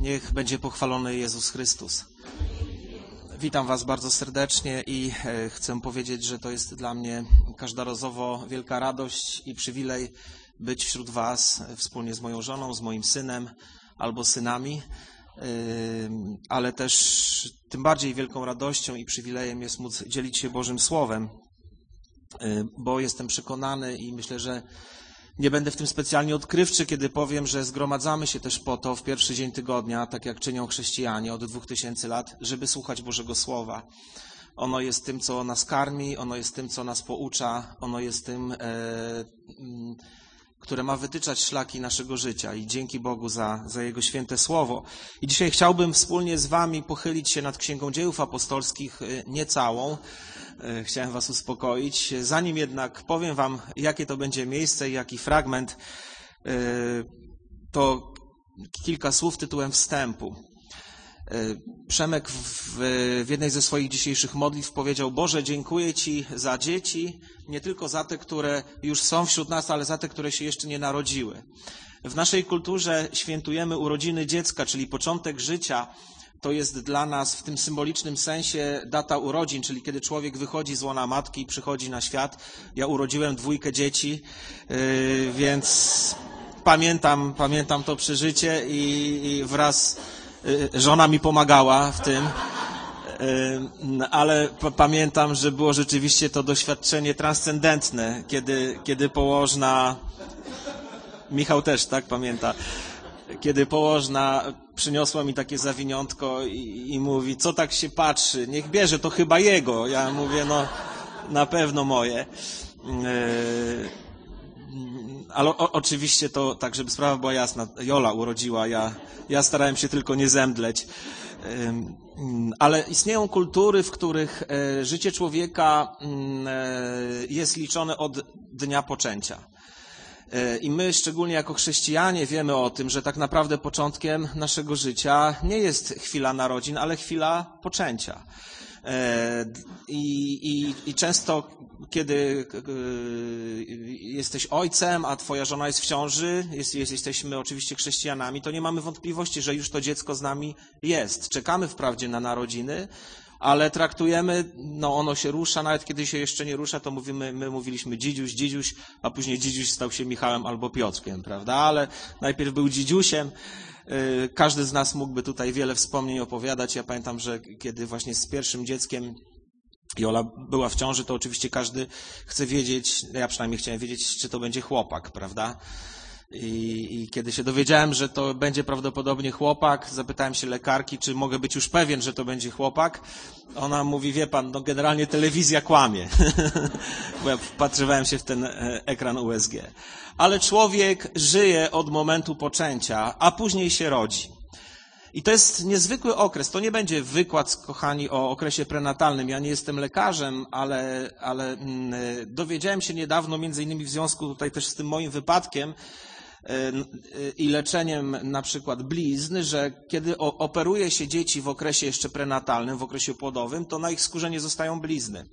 Niech będzie pochwalony Jezus Chrystus. Witam Was bardzo serdecznie i e, chcę powiedzieć, że to jest dla mnie każdorazowo wielka radość i przywilej być wśród Was wspólnie z moją żoną, z moim synem albo synami, e, ale też tym bardziej wielką radością i przywilejem jest móc dzielić się Bożym Słowem, e, bo jestem przekonany i myślę, że nie będę w tym specjalnie odkrywczy, kiedy powiem, że zgromadzamy się też po to w pierwszy dzień tygodnia, tak jak czynią chrześcijanie od dwóch tysięcy lat, żeby słuchać Bożego Słowa. Ono jest tym, co nas karmi, ono jest tym, co nas poucza, ono jest tym, e, mm, które ma wytyczać szlaki naszego życia i dzięki Bogu za, za Jego święte Słowo. I dzisiaj chciałbym wspólnie z Wami pochylić się nad Księgą Dziejów Apostolskich, e, nie całą, E, chciałem Was uspokoić. Zanim jednak powiem Wam, jakie to będzie miejsce i jaki fragment, e, to kilka słów tytułem wstępu. E, Przemek w, w, jednej ze swoich dzisiejszych modlitw powiedział: Boże, dziękuję Ci za dzieci, nie tylko za te, które już są wśród nas, ale za te, które się jeszcze nie narodziły. W naszej kulturze świętujemy urodziny dziecka, czyli początek życia to jest dla nas w tym symbolicznym sensie data urodzin, czyli kiedy człowiek wychodzi z łona matki i przychodzi na świat. Ja urodziłem dwójkę dzieci, yy, więc pamiętam, pamiętam to przeżycie i, i wraz żona mi pomagała w tym. Yy, ale pamiętam, że było rzeczywiście to doświadczenie transcendentne, kiedy, kiedy położna, Michał też tak pamięta, kiedy położna przyniosła mi takie zawiniątko i, i, mówi, co tak się patrzy, niech bierze, to chyba jego. Ja mówię, no na pewno moje. Ale o, oczywiście to tak, żeby sprawa była jasna. Jola urodziła, ja, ja starałem się tylko nie zemdleć. Ale istnieją kultury, w których e, życie człowieka mm, e, jest liczone od dnia poczęcia. E, I my, szczególnie jako chrześcijanie, wiemy o tym, że tak naprawdę początkiem naszego życia nie jest chwila narodzin, ale chwila poczęcia. E, I, i, I, często, kiedy jesteś ojcem, a twoja żona jest w ciąży, jest, jesteśmy oczywiście chrześcijanami, to nie mamy wątpliwości, że już to dziecko z nami jest. Czekamy wprawdzie na narodziny, ale traktujemy, no ono się rusza, nawet kiedy się jeszcze nie rusza, to mówimy, my mówiliśmy dzidziuś, dzidziuś, a później dzidziuś stał się Michałem albo Piotrkiem, prawda? Ale najpierw był dzidziusiem. Y, każdy z nas mógłby tutaj wiele wspomnień opowiadać. Ja pamiętam, że kiedy właśnie z pierwszym dzieckiem Jola była w ciąży, to oczywiście każdy chce wiedzieć, ja przynajmniej chciałem wiedzieć, czy to będzie chłopak, prawda? I, I, kiedy się dowiedziałem, że to będzie prawdopodobnie chłopak, zapytałem się lekarki, czy mogę być już pewien, że to będzie chłopak. Ona mówi, wie pan, no generalnie telewizja kłamie. Bo ja wpatrywałem się w ten e, ekran USG. Ale człowiek żyje od momentu poczęcia, a później się rodzi. I to jest niezwykły okres. To nie będzie wykład, kochani, o okresie prenatalnym. Ja nie jestem lekarzem, ale, ale mm, dowiedziałem się niedawno, między innymi w związku tutaj też z tym moim wypadkiem, i leczeniem na przykład blizn, że kiedy operuje się dzieci w okresie jeszcze prenatalnym, w okresie płodowym, to na ich skórze nie zostają blizny.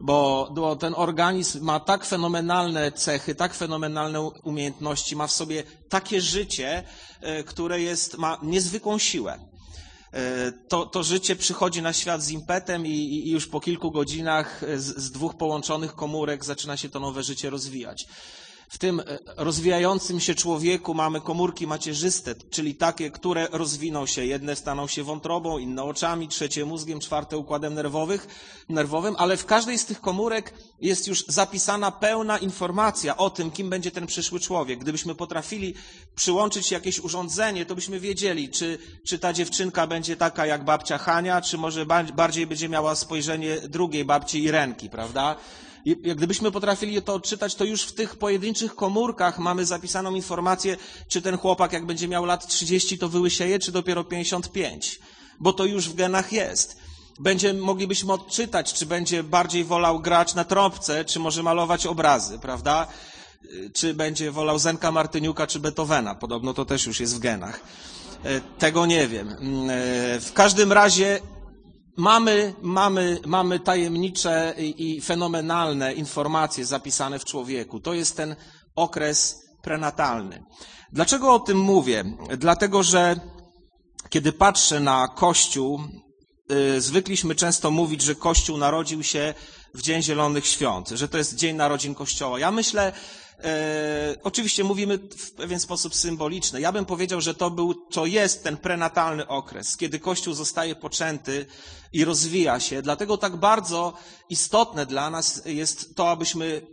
Bo, ten organizm ma tak fenomenalne cechy, tak fenomenalne umiejętności, ma w sobie takie życie, e, które jest, ma niezwykłą siłę. E, to, to życie przychodzi na świat z impetem i, i już po kilku godzinach z, z dwóch połączonych komórek zaczyna się to nowe życie rozwijać. W tym e, rozwijającym się człowieku mamy komórki macierzyste, czyli takie, które rozwiną się. Jedne staną się wątrobą, inne oczami, trzecie mózgiem, czwarte układem nerwowych, nerwowym, ale w każdej z tych komórek jest już zapisana pełna informacja o tym, kim będzie ten przyszły człowiek. Gdybyśmy potrafili przyłączyć jakieś urządzenie, to byśmy wiedzieli, czy, czy ta dziewczynka będzie taka jak babcia Hania, czy może bardziej będzie miała spojrzenie drugiej babci Irenki, prawda? Jak gdybyśmy potrafili to odczytać, to już w tych pojedynczych komórkach mamy zapisaną informację, czy ten chłopak, jak będzie miał lat 30, to wyłysieje, czy dopiero 55. Bo to już w genach jest. Będzie, moglibyśmy odczytać, czy będzie bardziej wolał grać na trąbce, czy może malować obrazy, prawda? Czy będzie wolał Zenka Martyniuka, czy Beethovena. Podobno to też już jest w genach. E, tego nie wiem. Mm, e, w każdym razie Mamy, mamy, mamy tajemnicze i, i fenomenalne informacje zapisane w człowieku. To jest ten okres prenatalny. Dlaczego o tym mówię? Dlatego, że kiedy patrzę na Kościół, y, zwykliśmy często mówić, że Kościół narodził się w Dzień Zielonych Świąt, że to jest Dzień Narodzin Kościoła. Ja myślę, e, oczywiście mówimy w pewien sposób symboliczny. Ja bym powiedział, że to był, to jest ten prenatalny okres, kiedy Kościół zostaje poczęty i rozwija się. Dlatego tak bardzo istotne dla nas jest to, abyśmy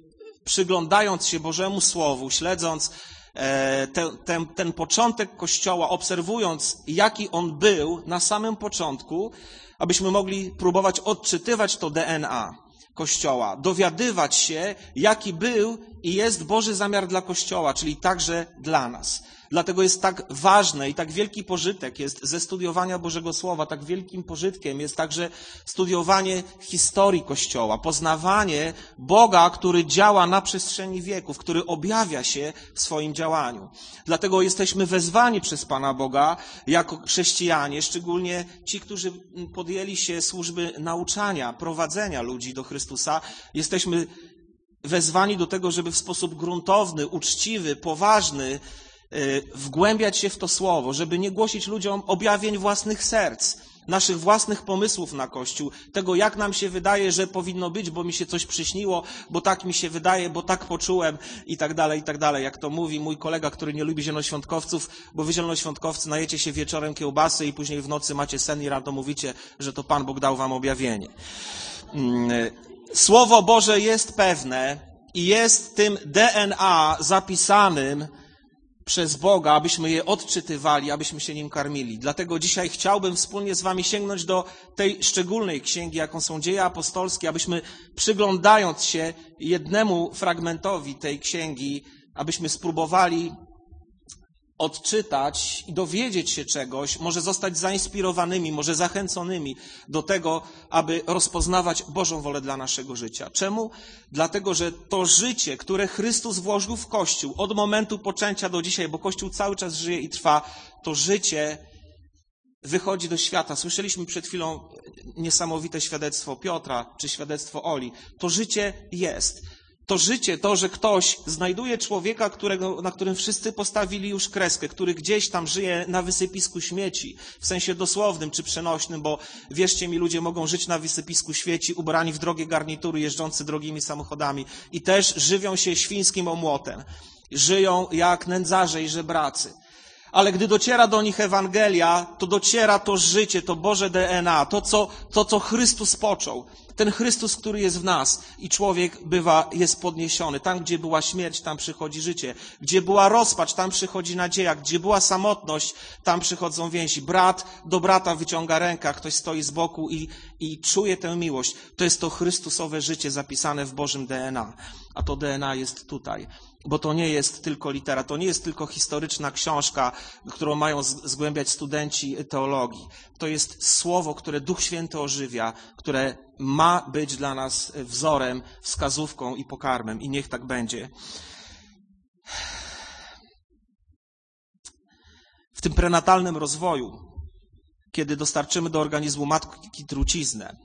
przyglądając się Bożemu Słowu, śledząc e, ten, ten, ten początek Kościoła, obserwując, jaki on był na samym początku, abyśmy mogli próbować odczytywać to DNA Kościoła, dowiadywać się, jaki był i jest Boży zamiar dla Kościoła, czyli także dla nas. Dlatego jest tak ważne i tak wielki pożytek jest ze studiowania Bożego Słowa, tak wielkim pożytkiem jest także studiowanie historii Kościoła, poznawanie Boga, który działa na przestrzeni wieków, który objawia się w swoim działaniu. Dlatego jesteśmy wezwani przez Pana Boga jako chrześcijanie, szczególnie ci, którzy podjęli się służby nauczania, prowadzenia ludzi do Chrystusa. Jesteśmy wezwani do tego, żeby w sposób gruntowny, uczciwy, poważny, wgłębiać się w to słowo, żeby nie głosić ludziom objawień własnych serc, naszych własnych pomysłów na Kościół, tego jak nam się wydaje, że powinno być, bo mi się coś przyśniło, bo tak mi się wydaje, bo tak poczułem i tak dalej, i tak dalej. Jak to mówi mój kolega, który nie lubi zielonoświątkowców, bo wy zielonoświątkowcy najecie się wieczorem kiełbasy i później w nocy macie sen i rano mówicie, że to Pan Bóg dał wam objawienie. Mm, y, słowo Boże jest pewne i jest tym DNA zapisanym przez Boga, abyśmy je odczytywali, abyśmy się nim karmili. Dlatego dzisiaj chciałbym wspólnie z Wami sięgnąć do tej szczególnej księgi, jaką są dzieje apostolskie, abyśmy przyglądając się jednemu fragmentowi tej księgi, abyśmy spróbowali odczytać i dowiedzieć się czegoś, może zostać zainspirowanymi, może zachęconymi do tego, aby rozpoznawać Bożą wolę dla naszego życia. Czemu? Dlatego, że to życie, które Chrystus włożył w Kościół od momentu poczęcia do dzisiaj, bo Kościół cały czas żyje i trwa, to życie wychodzi do świata. Słyszeliśmy przed chwilą niesamowite świadectwo Piotra czy świadectwo Oli. To życie jest to życie, to, że ktoś znajduje człowieka, którego, na którym wszyscy postawili już kreskę, który gdzieś tam żyje na wysypisku śmieci, w sensie dosłownym czy przenośnym, bo wierzcie mi, ludzie mogą żyć na wysypisku śmieci, ubrani w drogie garnitury, jeżdżący drogimi samochodami i też żywią się świńskim omłotem. Żyją jak nędzarze i żebracy. Ale gdy dociera do nich Ewangelia, to dociera to życie, to Boże DNA, to co, to, co Chrystus począł. Ten Chrystus, który jest w nas i człowiek bywa, jest podniesiony. Tam, gdzie była śmierć, tam przychodzi życie. Gdzie była rozpacz, tam przychodzi nadzieja. Gdzie była samotność, tam przychodzą więzi. Brat do brata wyciąga rękę, ktoś stoi z boku i, i czuje tę miłość. To jest to Chrystusowe życie zapisane w Bożym DNA. A to DNA jest tutaj bo to nie jest tylko litera, to nie jest tylko historyczna książka, którą mają zgłębiać studenci teologii. To jest słowo, które Duch Święty ożywia, które ma być dla nas wzorem, wskazówką i pokarmem. I niech tak będzie. W tym prenatalnym rozwoju, kiedy dostarczymy do organizmu matki truciznę,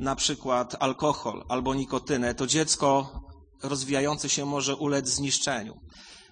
na przykład alkohol albo nikotynę, to dziecko rozwijające się może ulec zniszczeniu.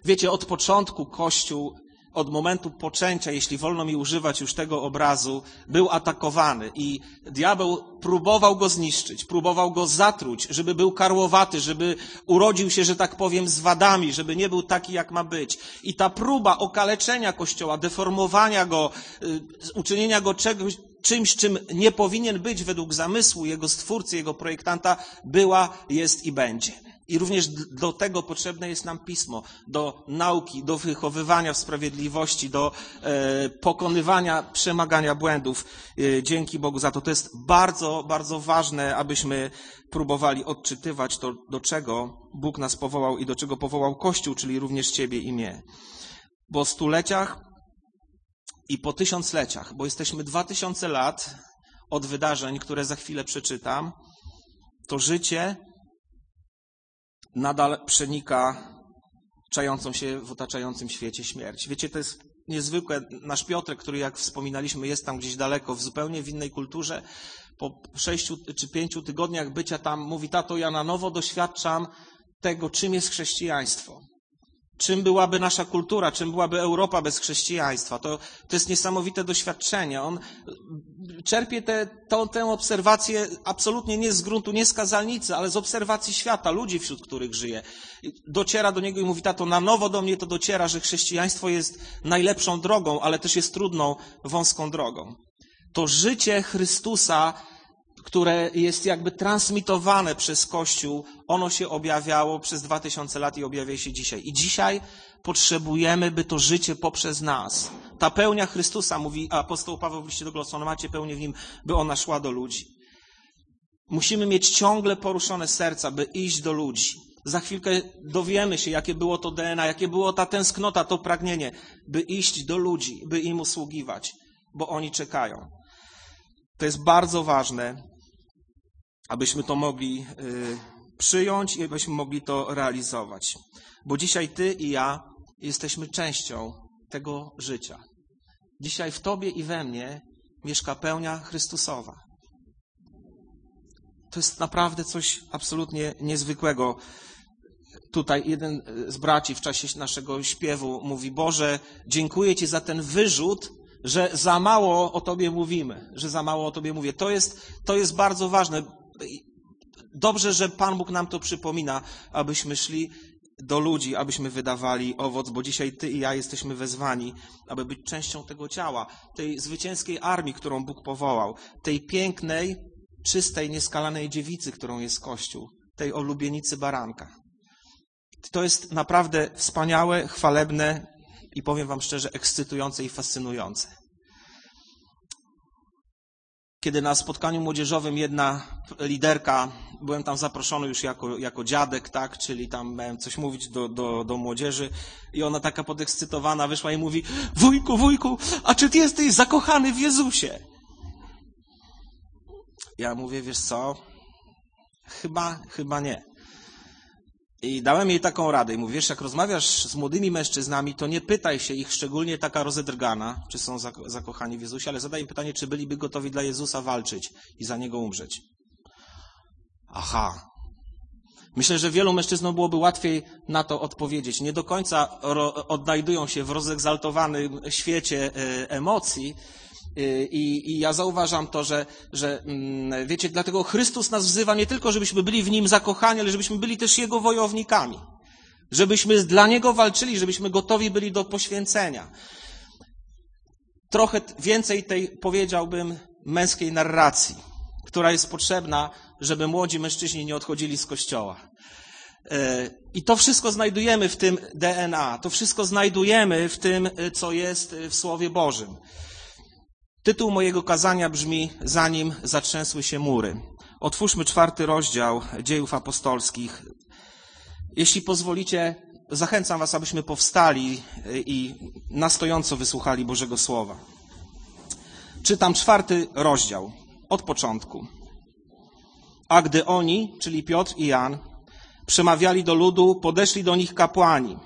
Wiecie, od początku Kościół, od momentu poczęcia, jeśli wolno mi używać już tego obrazu, był atakowany i diabeł próbował go zniszczyć, próbował go zatruć, żeby był karłowaty, żeby urodził się, że tak powiem, z wadami, żeby nie był taki, jak ma być. I ta próba okaleczenia Kościoła, deformowania go, y, uczynienia go czegoś, czymś, czym nie powinien być według zamysłu jego stwórcy, jego projektanta, była, jest i będzie. I również do tego potrzebne jest nam pismo, do nauki, do wychowywania w sprawiedliwości, do e, pokonywania, przemagania błędów. E, dzięki Bogu za to. To jest bardzo, bardzo ważne, abyśmy próbowali odczytywać to, do czego Bóg nas powołał i do czego powołał Kościół, czyli również Ciebie i mnie. Po stuleciach i po tysiącleciach, bo jesteśmy dwa tysiące lat od wydarzeń, które za chwilę przeczytam, to życie nadal przenika czającą się w otaczającym świecie śmierć. Wiecie, to jest niezwykłe. Nasz Piotrek, który jak wspominaliśmy jest tam gdzieś daleko, w zupełnie w innej kulturze, po sześciu czy pięciu tygodniach bycia tam mówi, tato, ja na nowo doświadczam tego, czym jest chrześcijaństwo. Czym byłaby nasza kultura, czym byłaby Europa bez chrześcijaństwa? To, to jest niesamowite doświadczenie. On czerpie tę te, tę obserwację absolutnie nie z gruntu, nie z kazalnicy, ale z obserwacji świata, ludzi, wśród których żyje. Dociera do niego i mówi, tato, na nowo do mnie to dociera, że chrześcijaństwo jest najlepszą drogą, ale też jest trudną, wąską drogą. To życie Chrystusa które jest jakby transmitowane przez Kościół, ono się objawiało przez dwa tysiące lat i objawia się dzisiaj. I dzisiaj potrzebujemy, by to życie poprzez nas, ta pełnia Chrystusa, mówi apostoł Paweł w liście do Glosson, macie pełnię w nim, by ona szła do ludzi. Musimy mieć ciągle poruszone serca, by iść do ludzi. Za chwilkę dowiemy się, jakie było to DNA, jakie było ta tęsknota, to pragnienie, by iść do ludzi, by im usługiwać, bo oni czekają. To jest bardzo ważne, abyśmy to mogli y, przyjąć i abyśmy mogli to realizować. Bo dzisiaj Ty i ja jesteśmy częścią tego życia. Dzisiaj w Tobie i we mnie mieszka pełnia Chrystusowa. To jest naprawdę coś absolutnie niezwykłego. Tutaj jeden z braci w czasie naszego śpiewu mówi: Boże, dziękuję Ci za ten wyrzut, że za mało o Tobie mówimy, że za mało o Tobie mówię. To jest, to jest bardzo ważne. Dobrze, że Pan Bóg nam to przypomina, abyśmy szli do ludzi, abyśmy wydawali owoc, bo dzisiaj Ty i ja jesteśmy wezwani, aby być częścią tego ciała, tej zwycięskiej armii, którą Bóg powołał, tej pięknej, czystej, nieskalanej dziewicy, którą jest Kościół, tej olubienicy baranka. To jest naprawdę wspaniałe, chwalebne i powiem Wam szczerze, ekscytujące i fascynujące kiedy na spotkaniu młodzieżowym jedna liderka, byłem tam zaproszony już jako, jako dziadek, tak, czyli tam miałem coś mówić do, do, do młodzieży i ona taka podekscytowana wyszła i mówi, wujku, wujku, a czy ty jesteś zakochany w Jezusie? Ja mówię, wiesz co, chyba, chyba nie. I dałem jej taką radę. I mówię, wiesz, jak rozmawiasz z młodymi mężczyznami, to nie pytaj się ich, szczególnie taka rozedrgana, czy są zakochani w Jezusie, ale zadaj im pytanie, czy byliby gotowi dla Jezusa walczyć i za Niego umrzeć. Aha. Myślę, że wielu mężczyznom byłoby łatwiej na to odpowiedzieć. Nie do końca odnajdują się w rozegzaltowanym świecie e, emocji, I, I, ja zauważam to, że, że mm, wiecie, dlatego Chrystus nas wzywa nie tylko, żebyśmy byli w Nim zakochani, ale żebyśmy byli też Jego wojownikami. Żebyśmy dla Niego walczyli, żebyśmy gotowi byli do poświęcenia. Trochę więcej tej, powiedziałbym, męskiej narracji, która jest potrzebna, żeby młodzi mężczyźni nie odchodzili z kościoła. Y, I to wszystko znajdujemy w tym DNA, to wszystko znajdujemy w tym, y, co jest w Słowie Bożym. Tytuł mojego kazania brzmi Zanim zatrzęsły się mury. Otwórzmy czwarty rozdział dziejów apostolskich. Jeśli pozwolicie, zachęcam Was, abyśmy powstali i na stojąco wysłuchali Bożego Słowa. Czytam czwarty rozdział od początku. A gdy oni, czyli Piotr i Jan, przemawiali do ludu, podeszli do nich kapłani,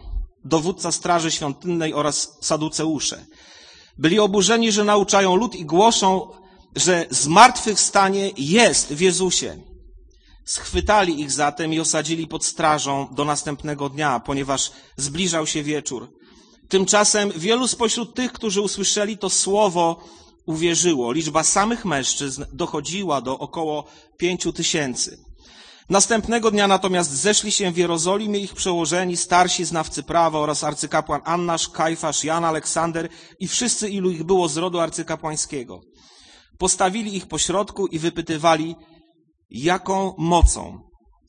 dowódca straży świątynnej oraz saduceusze byli oburzeni, że nauczają lud i głoszą, że zmartwychwstanie jest w Jezusie. Schwytali ich zatem i osadzili pod strażą do następnego dnia, ponieważ zbliżał się wieczór. Tymczasem wielu spośród tych, którzy usłyszeli to słowo, uwierzyło. Liczba samych mężczyzn dochodziła do około pięciu tysięcy. Następnego dnia natomiast zeszli się w Jerozolimie ich przełożeni, starsi znawcy prawa oraz arcykapłan Annasz, Kajfasz, Jan, Aleksander i wszyscy, ilu ich było z rodu arcykapłańskiego. Postawili ich pośrodku i wypytywali, jaką mocą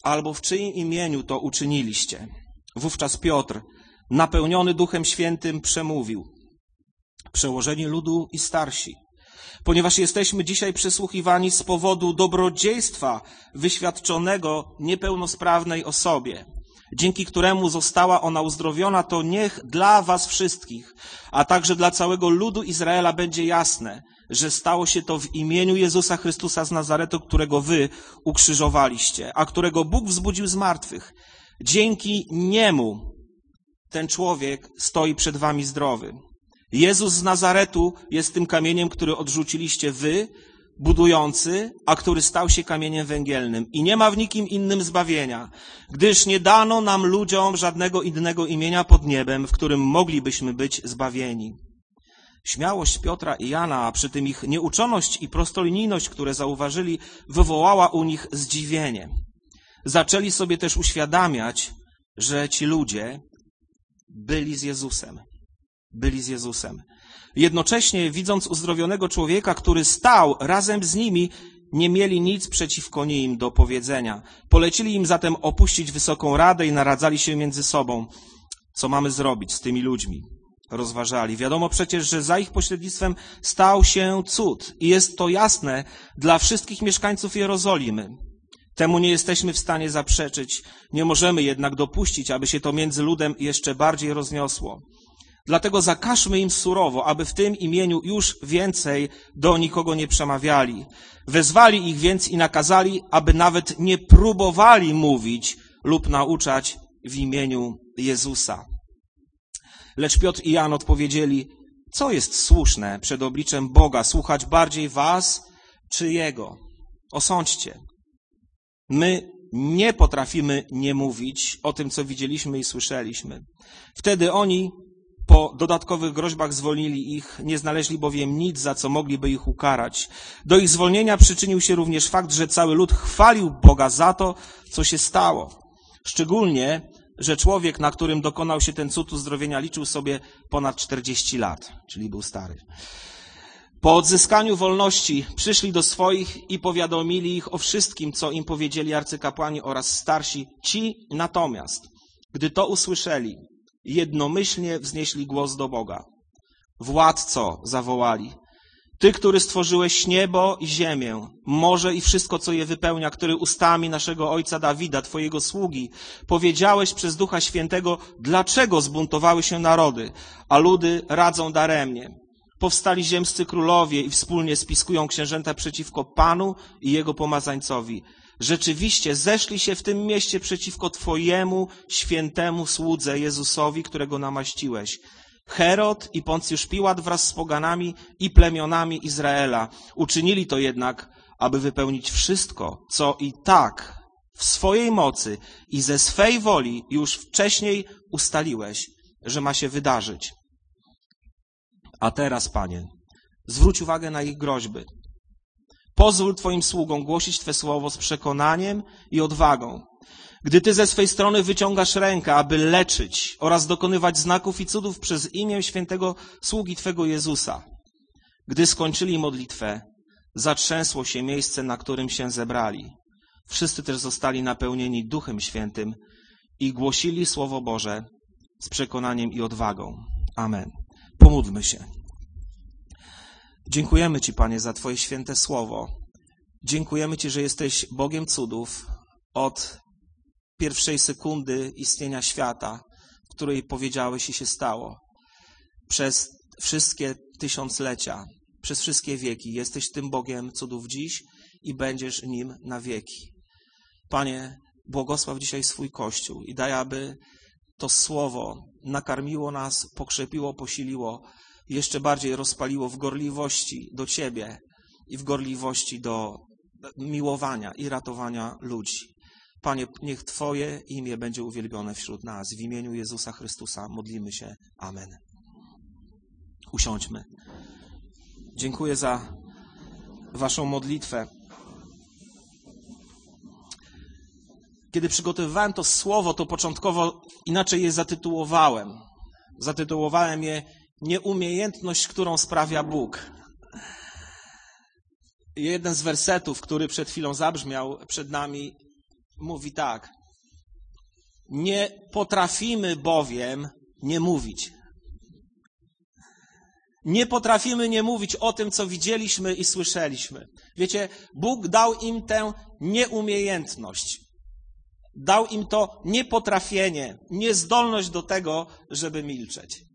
albo w czyim imieniu to uczyniliście. Wówczas Piotr, napełniony Duchem Świętym, przemówił. Przełożeni ludu i starsi, ponieważ jesteśmy dzisiaj przesłuchiwani z powodu dobrodziejstwa wyświadczonego niepełnosprawnej osobie, dzięki któremu została ona uzdrowiona, to niech dla was wszystkich, a także dla całego ludu Izraela będzie jasne, że stało się to w imieniu Jezusa Chrystusa z Nazaretu, którego wy ukrzyżowaliście, a którego Bóg wzbudził z martwych. Dzięki niemu ten człowiek stoi przed wami zdrowy. Jezus z Nazaretu jest tym kamieniem, który odrzuciliście wy, budujący, a który stał się kamieniem węgielnym. I nie ma w nikim innym zbawienia, gdyż nie dano nam ludziom żadnego innego imienia pod niebem, w którym moglibyśmy być zbawieni. Śmiałość Piotra i Jana, a przy tym ich nieuczoność i prostolinijność, które zauważyli, wywołała u nich zdziwienie. Zaczęli sobie też uświadamiać, że ci ludzie byli z Jezusem. Byli z Jezusem. Jednocześnie, widząc uzdrowionego człowieka, który stał razem z nimi, nie mieli nic przeciwko nim do powiedzenia. Polecili im zatem opuścić wysoką radę i naradzali się między sobą, co mamy zrobić z tymi ludźmi. Rozważali. Wiadomo przecież, że za ich pośrednictwem stał się cud i jest to jasne dla wszystkich mieszkańców Jerozolimy. Temu nie jesteśmy w stanie zaprzeczyć, nie możemy jednak dopuścić, aby się to między ludem jeszcze bardziej rozniosło. Dlatego zakażmy im surowo, aby w tym imieniu już więcej do nikogo nie przemawiali. Wezwali ich więc i nakazali, aby nawet nie próbowali mówić lub nauczać w imieniu Jezusa. Lecz Piotr i Jan odpowiedzieli, co jest słuszne przed obliczem Boga, słuchać bardziej was czy Jego? Osądźcie. My nie potrafimy nie mówić o tym, co widzieliśmy i słyszeliśmy. Wtedy oni po dodatkowych groźbach zwolnili ich, nie znaleźli bowiem nic, za co mogliby ich ukarać. Do ich zwolnienia przyczynił się również fakt, że cały lud chwalił Boga za to, co się stało. Szczególnie, że człowiek, na którym dokonał się ten cud uzdrowienia, liczył sobie ponad 40 lat, czyli był stary. Po odzyskaniu wolności przyszli do swoich i powiadomili ich o wszystkim, co im powiedzieli arcykapłani oraz starsi. Ci natomiast, gdy to usłyszeli, jednomyślnie wznieśli głos do Boga. Władco, zawołali, Ty, który stworzyłeś niebo i ziemię, morze i wszystko, co je wypełnia, który ustami naszego ojca Dawida, Twojego sługi, powiedziałeś przez Ducha Świętego, dlaczego zbuntowały się narody, a ludy radzą daremnie. Powstali ziemscy królowie i wspólnie spiskują księżęta przeciwko Panu i Jego pomazańcowi. Rzeczywiście zeszli się w tym mieście przeciwko Twojemu świętemu słudze Jezusowi, którego namaściłeś. Herod i Poncjusz Piłat wraz z poganami i plemionami Izraela. Uczynili to jednak, aby wypełnić wszystko, co i tak w swojej mocy i ze swej woli już wcześniej ustaliłeś, że ma się wydarzyć. A teraz, Panie, zwróć uwagę na ich groźby. Pozwól Twoim sługom głosić Twe słowo z przekonaniem i odwagą. Gdy Ty ze swej strony wyciągasz rękę, aby leczyć oraz dokonywać znaków i cudów przez imię świętego sługi Twego Jezusa. Gdy skończyli modlitwę, zatrzęsło się miejsce, na którym się zebrali. Wszyscy też zostali napełnieni Duchem Świętym i głosili Słowo Boże z przekonaniem i odwagą. Amen. Pomódlmy się. Dziękujemy Ci, Panie, za Twoje święte słowo. Dziękujemy Ci, że jesteś Bogiem cudów od pierwszej sekundy istnienia świata, której powiedziałeś i się stało. Przez wszystkie tysiąclecia, przez wszystkie wieki jesteś tym Bogiem cudów dziś i będziesz nim na wieki. Panie, błogosław dzisiaj swój Kościół i daj, aby to słowo nakarmiło nas, pokrzepiło, posiliło, jeszcze bardziej rozpaliło w gorliwości do Ciebie i w gorliwości do miłowania i ratowania ludzi. Panie, niech Twoje imię będzie uwielbione wśród nas. W imieniu Jezusa Chrystusa modlimy się. Amen. Usiądźmy. Dziękuję za Waszą modlitwę. Kiedy przygotowywałem to słowo, to początkowo inaczej je zatytułowałem. Zatytułowałem je Nieumiejętność, którą sprawia Bóg. Jeden z wersetów, który przed chwilą zabrzmiał przed nami, mówi tak. Nie potrafimy bowiem nie mówić. Nie potrafimy nie mówić o tym, co widzieliśmy i słyszeliśmy. Wiecie, Bóg dał im tę nieumiejętność. Dał im to niepotrafienie, niezdolność do tego, żeby milczeć.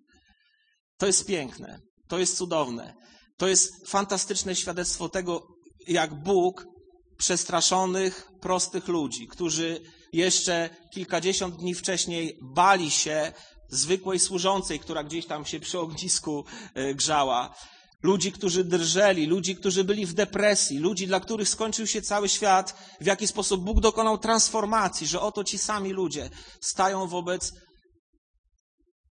To jest piękne, to jest cudowne. To jest fantastyczne świadectwo tego, jak Bóg przestraszonych, prostych ludzi, którzy jeszcze kilkadziesiąt dni wcześniej bali się zwykłej służącej, która gdzieś tam się przy ognisku e, grzała. Ludzi, którzy drżeli, ludzi, którzy byli w depresji, ludzi, dla których skończył się cały świat, w jaki sposób Bóg dokonał transformacji, że oto ci sami ludzie stają wobec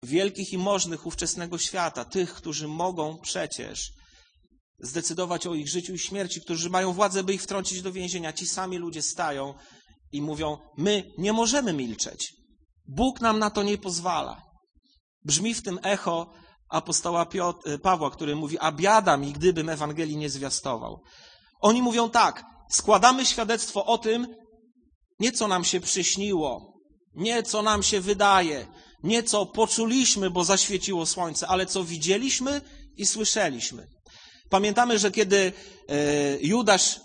wielkich i możnych ówczesnego świata, tych, którzy mogą przecież zdecydować o ich życiu i śmierci, którzy mają władzę, by ich wtrącić do więzienia. Ci sami ludzie stają i mówią: My nie możemy milczeć. Bóg nam na to nie pozwala. Brzmi w tym echo apostoła Piotr, y, Pawła, który mówi: A biada mi, gdybym Ewangelii nie zwiastował. Oni mówią tak: składamy świadectwo o tym, nie co nam się przyśniło, nie co nam się wydaje, nie co poczuliśmy, bo zaświeciło słońce, ale co widzieliśmy i słyszeliśmy. Pamiętamy, że kiedy y, Judasz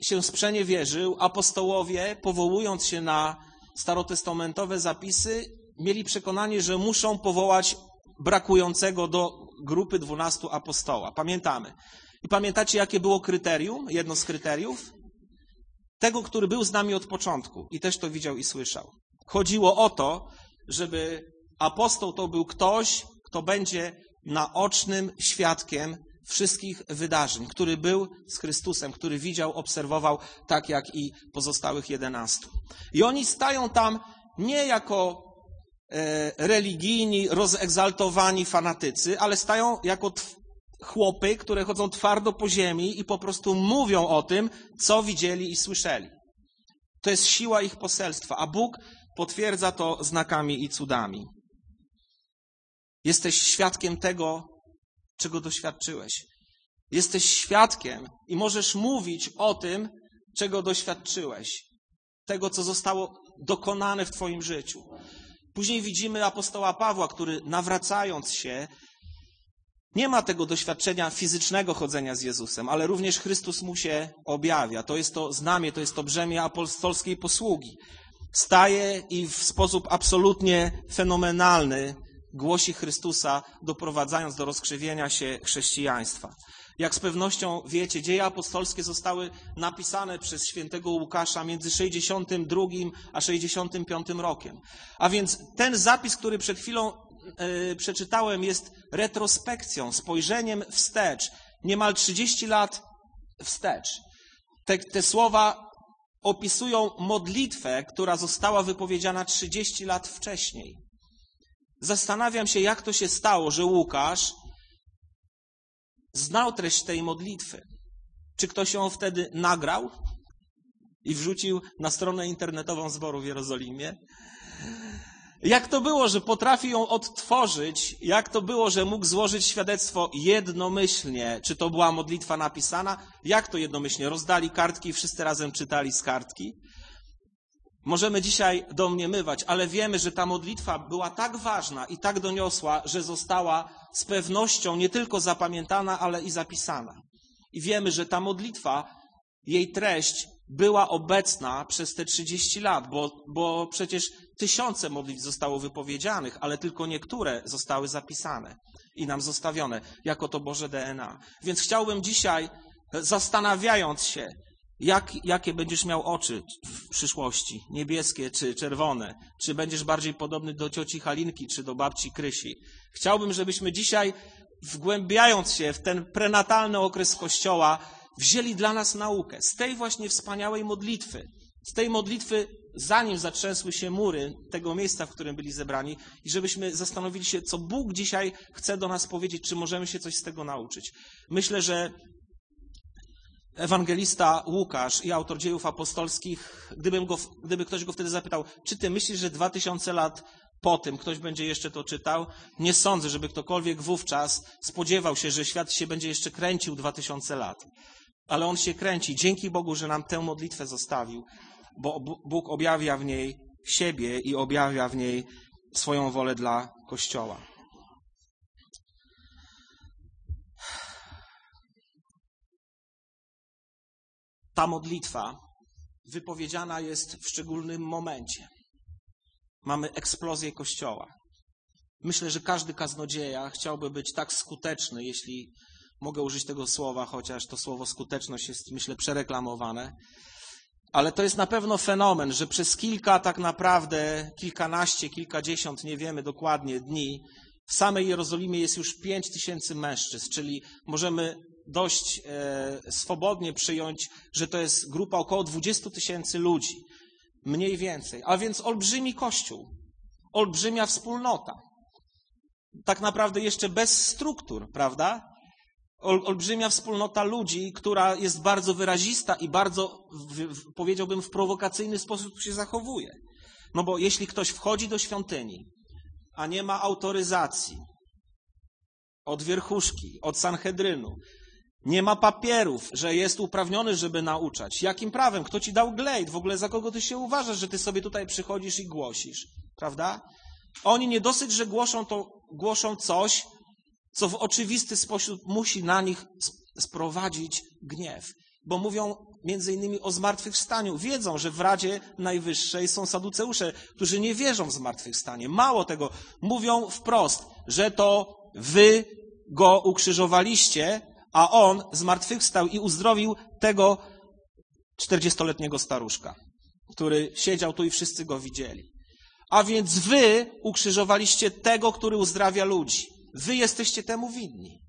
się sprzeniewierzył, apostołowie, powołując się na starotestamentowe zapisy, mieli przekonanie, że muszą powołać brakującego do grupy dwunastu apostoła. Pamiętamy. I pamiętacie, jakie było kryterium? Jedno z kryteriów? Tego, który był z nami od początku i też to widział i słyszał. Chodziło o to, żeby apostoł to był ktoś, kto będzie naocznym świadkiem wszystkich wydarzeń, który był z Chrystusem, który widział, obserwował, tak jak i pozostałych jedenastu. I oni stają tam nie jako e, religijni, rozegzaltowani fanatycy, ale stają jako chłopy, które chodzą twardo po ziemi i po prostu mówią o tym, co widzieli i słyszeli. To jest siła ich poselstwa, a Bóg potwierdza to znakami i cudami. Jesteś świadkiem tego, czego doświadczyłeś. Jesteś świadkiem i możesz mówić o tym, czego doświadczyłeś, tego, co zostało dokonane w Twoim życiu. Później widzimy apostoła Pawła, który nawracając się, nie ma tego doświadczenia fizycznego chodzenia z Jezusem, ale również Chrystus mu się objawia. To jest to znamie, to jest to brzemię apostolskiej posługi. Staje i w sposób absolutnie fenomenalny głosi Chrystusa, doprowadzając do rozkrzywienia się chrześcijaństwa. Jak z pewnością wiecie, dzieje apostolskie zostały napisane przez świętego Łukasza między 62 a 65 rokiem. A więc ten zapis, który przed chwilą e, przeczytałem, jest retrospekcją, spojrzeniem wstecz, niemal 30 lat wstecz. Te, te słowa opisują modlitwę, która została wypowiedziana 30 lat wcześniej. Zastanawiam się, jak to się stało, że Łukasz znał treść tej modlitwy. Czy ktoś ją wtedy nagrał i wrzucił na stronę internetową zboru w Jerozolimie? Jak to było, że potrafi ją odtworzyć? Jak to było, że mógł złożyć świadectwo jednomyślnie? Czy to była modlitwa napisana? Jak to jednomyślnie? Rozdali kartki i wszyscy razem czytali z kartki? Możemy dzisiaj domniemywać, ale wiemy, że ta modlitwa była tak ważna i tak doniosła, że została z pewnością nie tylko zapamiętana, ale i zapisana. I wiemy, że ta modlitwa, jej treść była obecna przez te 30 lat, bo, bo przecież tysiące modlitw zostało wypowiedzianych, ale tylko niektóre zostały zapisane i nam zostawione jako to Boże DNA. Więc chciałbym dzisiaj, zastanawiając się, jak, jakie będziesz miał oczy w przyszłości? Niebieskie czy czerwone? Czy będziesz bardziej podobny do cioci Halinki czy do babci Krysi? Chciałbym, żebyśmy dzisiaj, wgłębiając się w ten prenatalny okres Kościoła, wzięli dla nas naukę z tej właśnie wspaniałej modlitwy. Z tej modlitwy, zanim zatrzęsły się mury tego miejsca, w którym byli zebrani, i żebyśmy zastanowili się, co Bóg dzisiaj chce do nas powiedzieć, czy możemy się coś z tego nauczyć. Myślę, że ewangelista Łukasz i autor dziejów apostolskich, gdybym go, gdyby ktoś go wtedy zapytał, czy ty myślisz, że dwa tysiące lat po tym ktoś będzie jeszcze to czytał? Nie sądzę, żeby ktokolwiek wówczas spodziewał się, że świat się będzie jeszcze kręcił dwa tysiące lat. Ale on się kręci. Dzięki Bogu, że nam tę modlitwę zostawił, bo Bóg objawia w niej siebie i objawia w niej swoją wolę dla Kościoła. ta modlitwa wypowiedziana jest w szczególnym momencie. Mamy eksplozję Kościoła. Myślę, że każdy kaznodzieja chciałby być tak skuteczny, jeśli mogę użyć tego słowa, chociaż to słowo skuteczność jest, myślę, przereklamowane. Ale to jest na pewno fenomen, że przez kilka, tak naprawdę kilkanaście, kilkadziesiąt, nie wiemy dokładnie, dni, W samej Jerozolimie jest już 5 tysięcy mężczyzn, czyli możemy dość e, swobodnie przyjąć, że to jest grupa około 20 tysięcy ludzi. Mniej więcej. A więc olbrzymi kościół. Olbrzymia wspólnota. Tak naprawdę jeszcze bez struktur, prawda? Ol, olbrzymia wspólnota ludzi, która jest bardzo wyrazista i bardzo, powiedziałbym, w prowokacyjny sposób się zachowuje. No bo jeśli ktoś wchodzi do świątyni, a nie ma autoryzacji od wierchuszki, od Sanhedrynu, nie ma papierów, że jest uprawniony, żeby nauczać. Jakim prawem? Kto ci dał glejt? W ogóle za kogo ty się uważasz, że ty sobie tutaj przychodzisz i głosisz? Prawda? Oni nie dosyć, że głoszą, to głoszą coś, co w oczywisty sposób musi na nich sprowadzić gniew. Bo mówią między innymi o zmartwychwstaniu. Wiedzą, że w Radzie Najwyższej są saduceusze, którzy nie wierzą w zmartwychwstanie. Mało tego, mówią wprost, że to wy go ukrzyżowaliście, a on zmartwychwstał i uzdrowił tego czterdziestoletniego staruszka, który siedział tu i wszyscy go widzieli. A więc wy ukrzyżowaliście tego, który uzdrawia ludzi. Wy jesteście temu winni.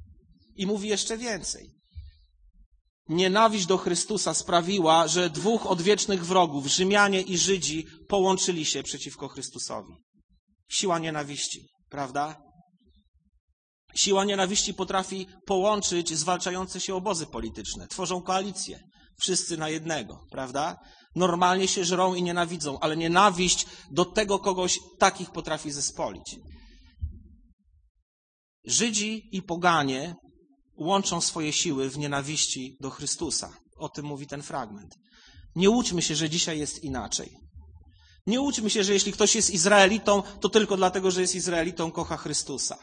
I mówi jeszcze więcej. Nienawiść do Chrystusa sprawiła, że dwóch odwiecznych wrogów, Rzymianie i Żydzi, połączyli się przeciwko Chrystusowi. Siła nienawiści, prawda? Siła nienawiści potrafi połączyć zwalczające się obozy polityczne. Tworzą koalicję. Wszyscy na jednego, prawda? Normalnie się żrą i nienawidzą, ale nienawiść do tego kogoś takich potrafi zespolić. Żydzi i poganie łączą swoje siły w nienawiści do Chrystusa. O tym mówi ten fragment. Nie łudźmy się, że dzisiaj jest inaczej. Nie łudźmy się, że jeśli ktoś jest Izraelitą, to tylko dlatego, że jest Izraelitą, kocha Chrystusa.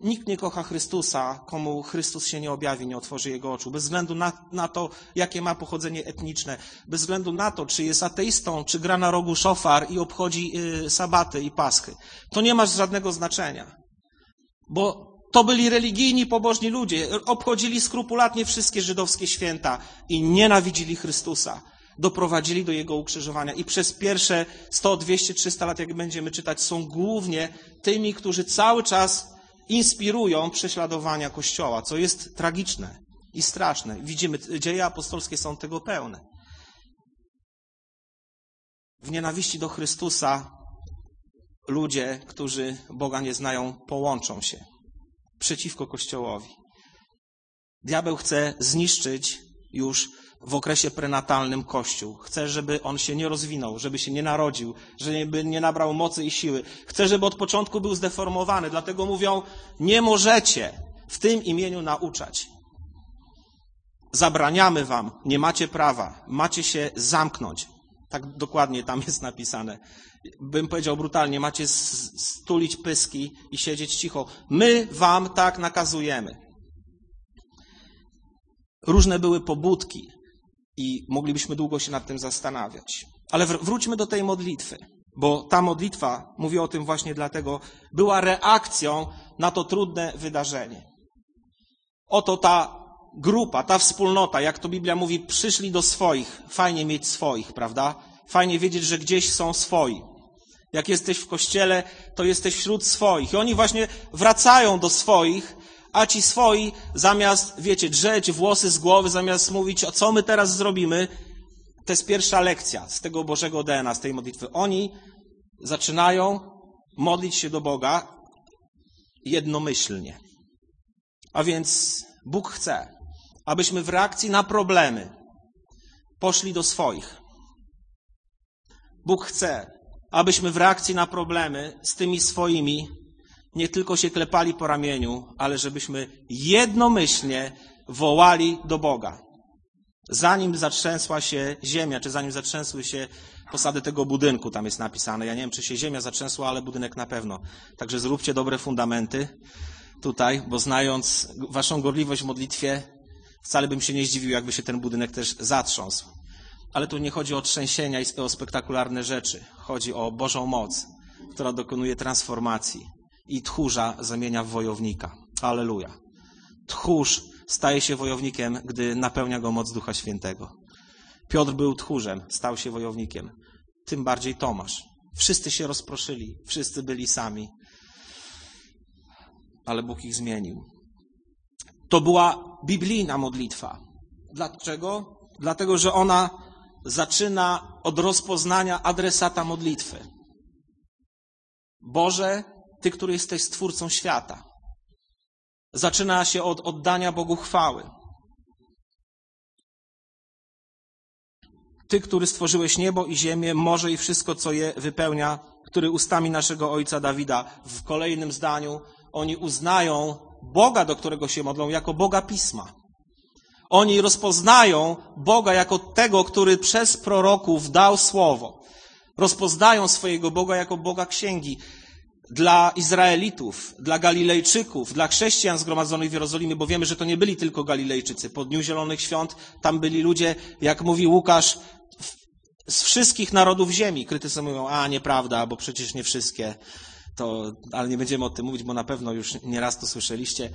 Nikt nie kocha Chrystusa, komu Chrystus się nie objawi, nie otworzy jego oczu, bez względu na, na, to, jakie ma pochodzenie etniczne, bez względu na to, czy jest ateistą, czy gra na rogu szofar i obchodzi y, sabaty i paschy. To nie ma żadnego znaczenia. Bo to byli religijni, pobożni ludzie, obchodzili skrupulatnie wszystkie żydowskie święta i nienawidzili Chrystusa. Doprowadzili do Jego ukrzyżowania. I przez pierwsze 100, 200, 300 lat, jak będziemy czytać, są głównie tymi, którzy cały czas inspirują prześladowania Kościoła, co jest tragiczne i straszne. Widzimy, dzieje apostolskie są tego pełne. W nienawiści do Chrystusa ludzie, którzy Boga nie znają, połączą się przeciwko Kościołowi. Diabeł chce zniszczyć już w okresie prenatalnym Kościół. Chce, żeby on się nie rozwinął, żeby się nie narodził, żeby nie nabrał mocy i siły. Chce, żeby od początku był zdeformowany. Dlatego mówią, nie możecie w tym imieniu nauczać. Zabraniamy wam, nie macie prawa, macie się zamknąć. Tak dokładnie tam jest napisane. Bym powiedział brutalnie, macie stulić pyski i siedzieć cicho. My wam tak nakazujemy. Różne były pobudki i moglibyśmy długo się nad tym zastanawiać. Ale wróćmy do tej modlitwy, bo ta modlitwa, mówię o tym właśnie dlatego, była reakcją na to trudne wydarzenie. Oto ta grupa, ta wspólnota, jak to Biblia mówi, przyszli do swoich. Fajnie mieć swoich, prawda? Fajnie wiedzieć, że gdzieś są swoi. Jak jesteś w kościele, to jesteś wśród swoich. I oni właśnie wracają do swoich, a ci swoi zamiast, wiecie, drzeć włosy z głowy, zamiast mówić, o co my teraz zrobimy, to jest pierwsza lekcja z tego Bożego DNA, z tej modlitwy. Oni zaczynają modlić się do Boga jednomyślnie. A więc Bóg chce, abyśmy w reakcji na problemy poszli do swoich. Bóg chce, abyśmy w reakcji na problemy z tymi swoimi nie tylko się klepali po ramieniu, ale żebyśmy jednomyślnie wołali do Boga. Zanim zatrzęsła się ziemia, czy zanim zatrzęsły się posady tego budynku, tam jest napisane. Ja nie wiem, czy się ziemia zatrzęsła, ale budynek na pewno. Także zróbcie dobre fundamenty tutaj, bo znając waszą gorliwość w modlitwie, wcale bym się nie zdziwił, jakby się ten budynek też zatrząsł. Ale tu nie chodzi o trzęsienia i o spektakularne rzeczy. Chodzi o Bożą moc, która dokonuje transformacji i tchórza zamienia w wojownika. Aleluja. Tchórz staje się wojownikiem, gdy napełnia go moc Ducha Świętego. Piotr był tchórzem, stał się wojownikiem. Tym bardziej Tomasz. Wszyscy się rozproszyli, wszyscy byli sami. ale Bóg ich zmienił. To była biblijna modlitwa. Dlaczego? Dlatego, że ona zaczyna od rozpoznania adresata modlitwy. Boże, Ty, który jesteś stwórcą świata. Zaczyna się od oddania Bogu chwały. Ty, który stworzyłeś niebo i ziemię, morze i wszystko, co je wypełnia, który ustami naszego ojca Dawida. W kolejnym zdaniu oni uznają Boga, do którego się modlą, jako Boga Pisma. Oni rozpoznają Boga jako tego, który przez proroków dał słowo. Rozpoznają swojego Boga jako Boga księgi. Dla Izraelitów, dla Galilejczyków, dla chrześcijan zgromadzonych w Jerozolimie, bo wiemy, że to nie byli tylko Galilejczycy. Po Dniu Zielonych Świąt tam byli ludzie, jak mówi Łukasz, z wszystkich narodów ziemi. Krytycy mówią, a nieprawda, bo przecież nie wszystkie. To, ale nie będziemy o tym mówić, bo na pewno już nieraz to słyszeliście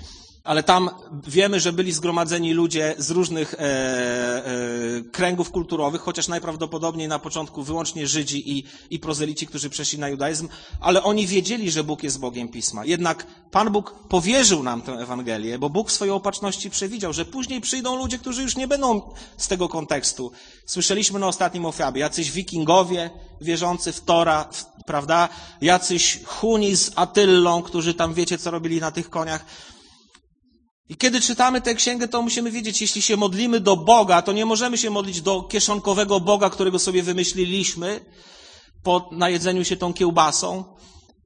ale tam wiemy, że byli zgromadzeni ludzie z różnych e, e, kręgów kulturowych, chociaż najprawdopodobniej na początku wyłącznie Żydzi i, i prozelici, którzy przeszli na judaizm, ale oni wiedzieli, że Bóg jest Bogiem Pisma. Jednak Pan Bóg powierzył nam tę Ewangelię, bo Bóg w swojej opatrzności przewidział, że później przyjdą ludzie, którzy już nie będą z tego kontekstu. Słyszeliśmy na ostatnim ofiabie, jacyś wikingowie wierzący w Tora, w, prawda? Jacyś Huni z Atyllą, którzy tam wiecie, co robili na tych koniach. I kiedy czytamy tę księgę, to musimy wiedzieć, jeśli się modlimy do Boga, to nie możemy się modlić do kieszonkowego Boga, którego sobie wymyśliliśmy po najedzeniu się tą kiełbasą,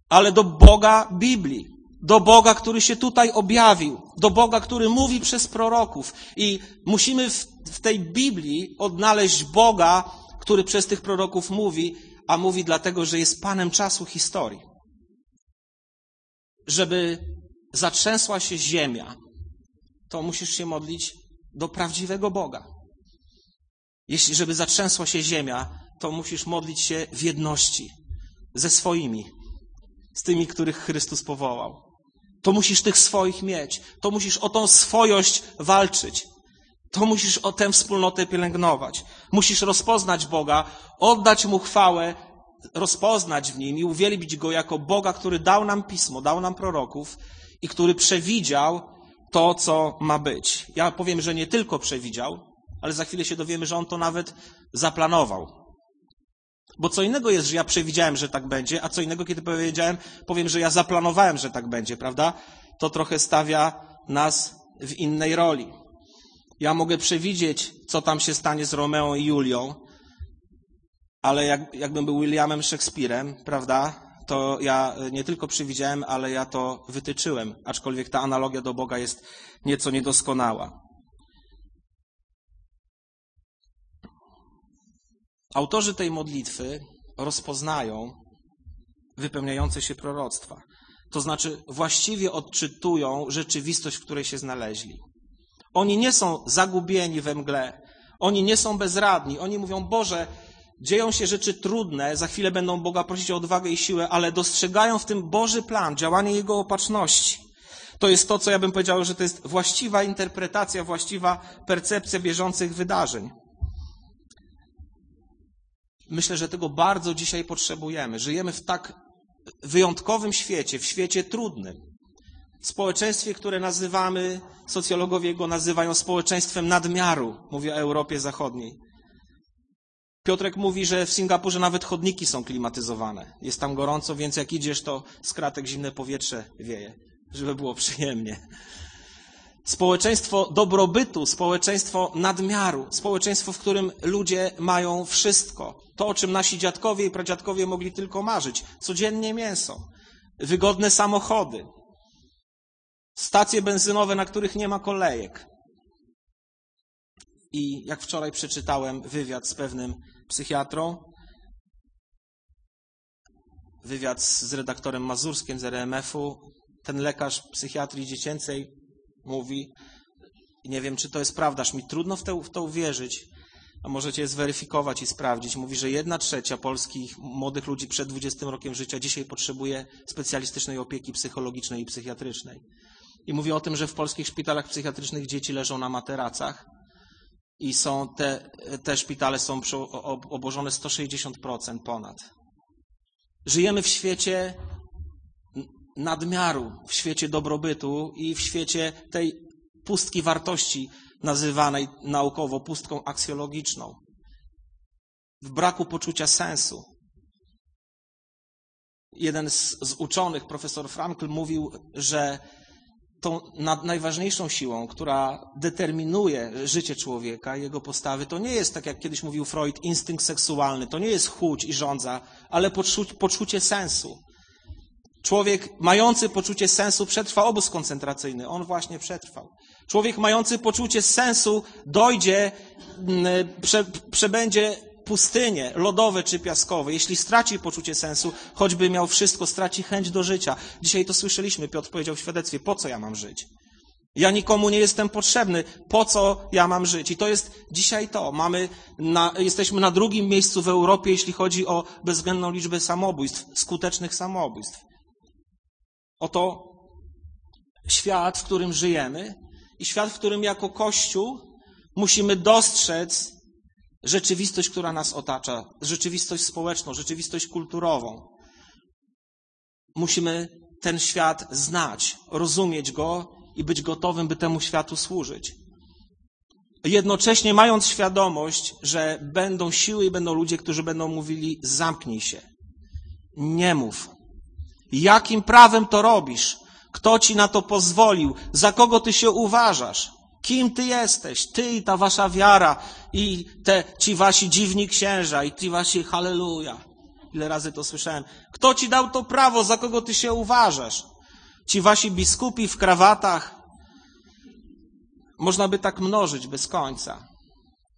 ale do Boga Biblii. Do Boga, który się tutaj objawił. Do Boga, który mówi przez proroków. I musimy w, w tej Biblii odnaleźć Boga, który przez tych proroków mówi, a mówi dlatego, że jest Panem czasu historii. Żeby zatrzęsła się ziemia, to musisz się modlić do prawdziwego Boga. Jeśli, żeby zatrzęsła się ziemia, to musisz modlić się w jedności ze swoimi, z tymi, których Chrystus powołał. To musisz tych swoich mieć. To musisz o tą swojość walczyć. To musisz o tę wspólnotę pielęgnować. Musisz rozpoznać Boga, oddać Mu chwałę, rozpoznać w Nim i uwielbić Go jako Boga, który dał nam pismo, dał nam proroków i który przewidział to, co ma być. Ja powiem, że nie tylko przewidział, ale za chwilę się dowiemy, że on to nawet zaplanował. Bo co innego jest, że ja przewidziałem, że tak będzie, a co innego, kiedy powiedziałem, powiem, że ja zaplanowałem, że tak będzie, prawda? To trochę stawia nas w innej roli. Ja mogę przewidzieć, co tam się stanie z Romeą i Julią, ale jak, jakbym był Williamem Szekspirem, prawda? To ja nie tylko przewidziałem, ale ja to wytyczyłem, aczkolwiek ta analogia do Boga jest nieco niedoskonała. Autorzy tej modlitwy rozpoznają wypełniające się proroctwa. To znaczy, właściwie odczytują rzeczywistość, w której się znaleźli. Oni nie są zagubieni we mgle, oni nie są bezradni. Oni mówią: Boże, Dzieją się rzeczy trudne, za chwilę będą Boga prosić o odwagę i siłę, ale dostrzegają w tym Boży plan, działanie Jego opatrzności. To jest to, co ja bym powiedział, że to jest właściwa interpretacja, właściwa percepcja bieżących wydarzeń. Myślę, że tego bardzo dzisiaj potrzebujemy. Żyjemy w tak wyjątkowym świecie, w świecie trudnym. Społeczeństwie, które nazywamy, socjologowie go nazywają społeczeństwem nadmiaru, mówię o Europie Zachodniej. Piotrek mówi, że w Singapurze nawet chodniki są klimatyzowane. Jest tam gorąco, więc jak idziesz, to z kratek zimne powietrze wieje, żeby było przyjemnie. Społeczeństwo dobrobytu, społeczeństwo nadmiaru, społeczeństwo, w którym ludzie mają wszystko. To, o czym nasi dziadkowie i pradziadkowie mogli tylko marzyć. Codziennie mięso, wygodne samochody, stacje benzynowe, na których nie ma kolejek. I jak wczoraj przeczytałem wywiad z pewnym psychiatrą, wywiad z redaktorem Mazurskim z RMF-u, ten lekarz psychiatrii dziecięcej mówi, nie wiem, czy to jest prawda, aż mi trudno w to, w to uwierzyć, a możecie je zweryfikować i sprawdzić. Mówi, że jedna trzecia polskich młodych ludzi przed 20 rokiem życia dzisiaj potrzebuje specjalistycznej opieki psychologicznej i psychiatrycznej. I mówi o tym, że w polskich szpitalach psychiatrycznych dzieci leżą na materacach, i są te, te szpitale są obłożone 160% ponad. Żyjemy w świecie nadmiaru, w świecie dobrobytu i w świecie tej pustki wartości nazywanej naukowo pustką aksjologiczną. W braku poczucia sensu. Jeden z, z uczonych, profesor Frankl, mówił, że tą najważniejszą siłą, która determinuje życie człowieka, jego postawy, to nie jest, tak jak kiedyś mówił Freud, instynkt seksualny, to nie jest chłódź i żądza, ale poczucie, poczucie sensu. Człowiek mający poczucie sensu przetrwa obóz koncentracyjny. On właśnie przetrwał. Człowiek mający poczucie sensu dojdzie, mm, prze, przebędzie pustynie, lodowe czy piaskowe. Jeśli straci poczucie sensu, choćby miał wszystko, straci chęć do życia. Dzisiaj to słyszeliśmy, Piotr powiedział w świadectwie, po co ja mam żyć? Ja nikomu nie jestem potrzebny. Po co ja mam żyć? I to jest dzisiaj to. Mamy na, jesteśmy na drugim miejscu w Europie, jeśli chodzi o bezwzględną liczbę samobójstw, skutecznych samobójstw. Oto świat, w którym żyjemy i świat, w którym jako Kościół musimy dostrzec rzeczywistość, która nas otacza, rzeczywistość społeczną, rzeczywistość kulturową. Musimy ten świat znać, rozumieć go i być gotowym, by temu światu służyć. Jednocześnie mając świadomość, że będą siły i będą ludzie, którzy będą mówili: zamknij się, nie mów, Jakim prawem to robisz? Kto ci na to pozwolił? Za kogo ty się uważasz? Kim ty jesteś? Ty i ta wasza wiara i te, ci wasi dziwni księża i ci wasi halleluja. Ile razy to słyszałem. Kto ci dał to prawo? Za kogo ty się uważasz? Ci wasi biskupi w krawatach. Można by tak mnożyć bez końca.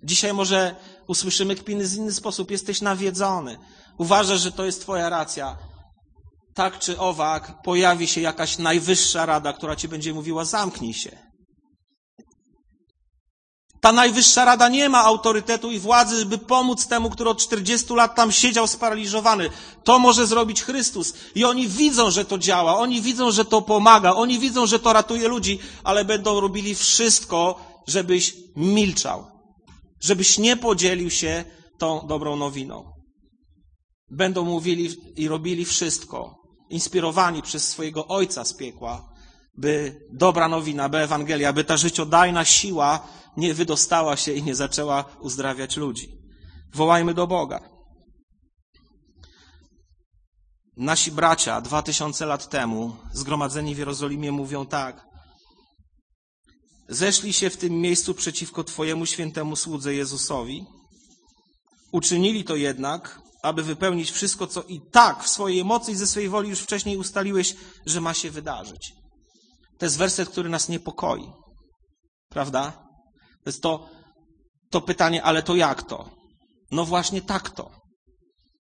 Dzisiaj może usłyszymy kpiny z inny sposób. Jesteś nawiedzony. Uważasz, że to jest twoja racja tak czy owak pojawi się jakaś najwyższa rada, która ci będzie mówiła: zamknij się. Ta najwyższa rada nie ma autorytetu i władzy, by pomóc temu, który od 40 lat tam siedział sparaliżowany. To może zrobić Chrystus. I oni widzą, że to działa, oni widzą, że to pomaga, oni widzą, że to ratuje ludzi, ale będą robili wszystko, żebyś milczał, żebyś nie podzielił się tą dobrą nowiną. Będą mówili i robili wszystko, inspirowani przez swojego Ojca z piekła, by dobra nowina, by Ewangelia, by ta życiodajna siła nie wydostała się i nie zaczęła uzdrawiać ludzi. Wołajmy do Boga. Nasi bracia dwa tysiące lat temu, zgromadzeni w Jerozolimie, mówią tak. Zeszli się w tym miejscu przeciwko Twojemu świętemu słudze Jezusowi. Uczynili to jednak, aby wypełnić wszystko, co i tak w swojej mocy i ze swojej woli już wcześniej ustaliłeś, że ma się wydarzyć. To jest werset, który nas niepokoi. Prawda? To jest to, to pytanie, ale to jak to? No właśnie tak to.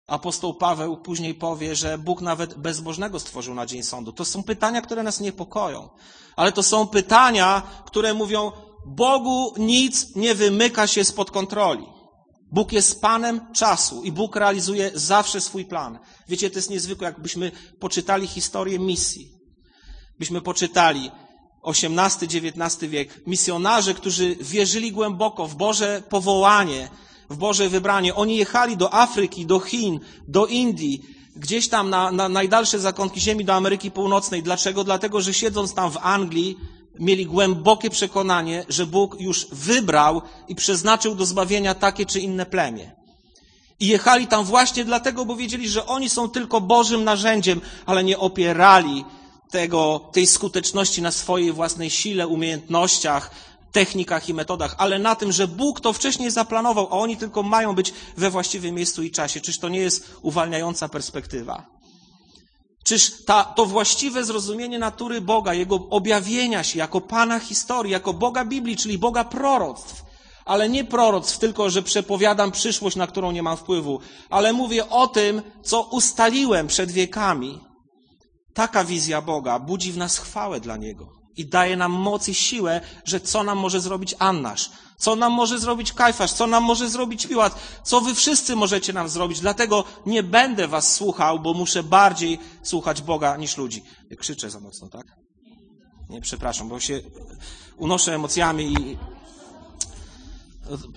Apostoł Paweł później powie, że Bóg nawet bezbożnego stworzył na dzień sądu. To są pytania, które nas niepokoją. Ale to są pytania, które mówią, Bogu nic nie wymyka się spod kontroli. Bóg jest Panem czasu i Bóg realizuje zawsze swój plan. Wiecie, to jest niezwykłe, jakbyśmy poczytali historię misji. Byśmy poczytali XVIII-XIX wiek. Misjonarze, którzy wierzyli głęboko w Boże powołanie, w Boże wybranie. Oni jechali do Afryki, do Chin, do Indii, gdzieś tam na, na najdalsze zakątki ziemi, do Ameryki Północnej. Dlaczego? Dlatego, że siedząc tam w Anglii, mieli głębokie przekonanie, że Bóg już wybrał i przeznaczył do zbawienia takie czy inne plemię. I jechali tam właśnie dlatego, bo wiedzieli, że oni są tylko Bożym narzędziem, ale nie opierali tego, tej skuteczności na swojej własnej sile, umiejętnościach, technikach i metodach, ale na tym, że Bóg to wcześniej zaplanował, a oni tylko mają być we właściwym miejscu i czasie. Czyż to nie jest uwalniająca perspektywa? Czyż ta, to właściwe zrozumienie natury Boga, Jego objawienia się jako Pana historii, jako Boga Biblii, czyli Boga proroctw, ale nie proroctw tylko, że przepowiadam przyszłość, na którą nie mam wpływu, ale mówię o tym, co ustaliłem przed wiekami. Taka wizja Boga budzi w nas chwałę dla Niego i daje nam moc i siłę, że co nam może zrobić Annasz, co nam może zrobić Kajfasz, co nam może zrobić Piłat, co wy wszyscy możecie nam zrobić. Dlatego nie będę was słuchał, bo muszę bardziej słuchać Boga niż ludzi. Krzyczę za mocno, tak? Nie, przepraszam, bo się unoszę emocjami i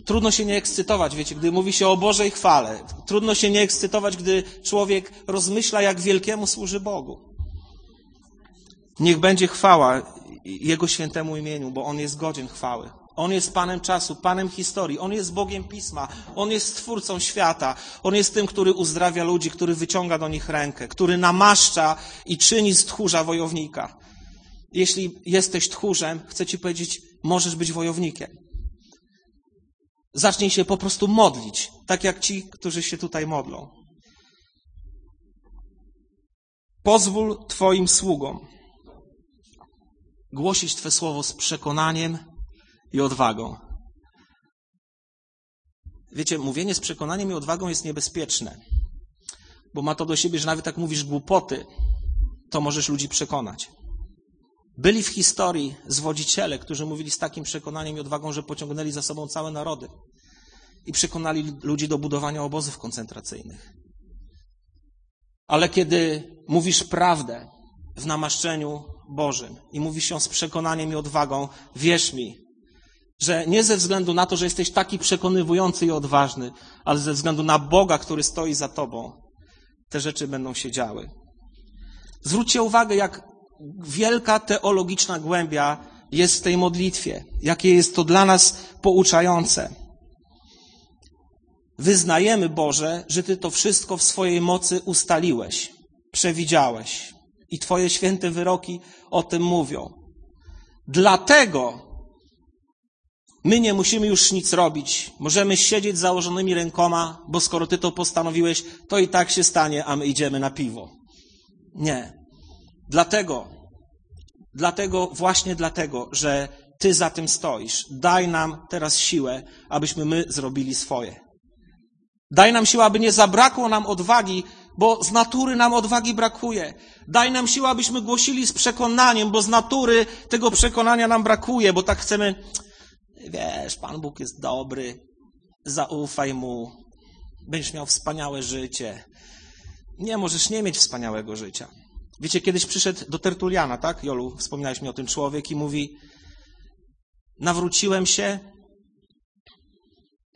Trudno się nie ekscytować, wiecie, gdy mówi się o Bożej chwale. Trudno się nie ekscytować, gdy człowiek rozmyśla, jak wielkiemu służy Bogu. Niech będzie chwała Jego świętemu imieniu, bo On jest godzien chwały. On jest Panem czasu, Panem historii, On jest Bogiem Pisma, On jest Stwórcą świata, On jest tym, który uzdrawia ludzi, który wyciąga do nich rękę, który namaszcza i czyni z tchórza wojownika. Jeśli jesteś tchórzem, chcę Ci powiedzieć, możesz być wojownikiem. Zacznij się po prostu modlić, tak jak ci, którzy się tutaj modlą. Pozwól Twoim sługom głosić Twe słowo z przekonaniem i odwagą. Wiecie, mówienie z przekonaniem i odwagą jest niebezpieczne, bo ma to do siebie, że nawet jak mówisz głupoty, to możesz ludzi przekonać. Byli w historii zwodziciele, którzy mówili z takim przekonaniem i odwagą, że pociągnęli za sobą całe narody i przekonali ludzi do budowania obozów koncentracyjnych. Ale kiedy mówisz prawdę w namaszczeniu Bożym i mówisz ją z przekonaniem i odwagą, wierz mi, że nie ze względu na to, że jesteś taki przekonywujący i odważny, ale ze względu na Boga, który stoi za tobą, te rzeczy będą się działy. Zwróćcie uwagę, jak wielka teologiczna głębia jest w tej modlitwie, jakie jest to dla nas pouczające. Wyznajemy, Boże, że Ty to wszystko w swojej mocy ustaliłeś, przewidziałeś i Twoje święte wyroki o tym mówią. Dlatego my nie musimy już nic robić. Możemy siedzieć z założonymi rękoma, bo skoro Ty to postanowiłeś, to i tak się stanie, a my idziemy na piwo. Nie. Dlatego, dlatego, właśnie dlatego, że Ty za tym stoisz, daj nam teraz siłę, abyśmy my zrobili swoje. Daj nam siłę, aby nie zabrakło nam odwagi, bo z natury nam odwagi brakuje. Daj nam siłę, abyśmy głosili z przekonaniem, bo z natury tego przekonania nam brakuje, bo tak chcemy, wiesz, Pan Bóg jest dobry, zaufaj Mu, będziesz miał wspaniałe życie. Nie, możesz nie mieć wspaniałego życia. Wiecie, kiedyś przyszedł do Tertuliana, tak? Jolu, wspominałeś mi o tym człowiek i mówi, nawróciłem się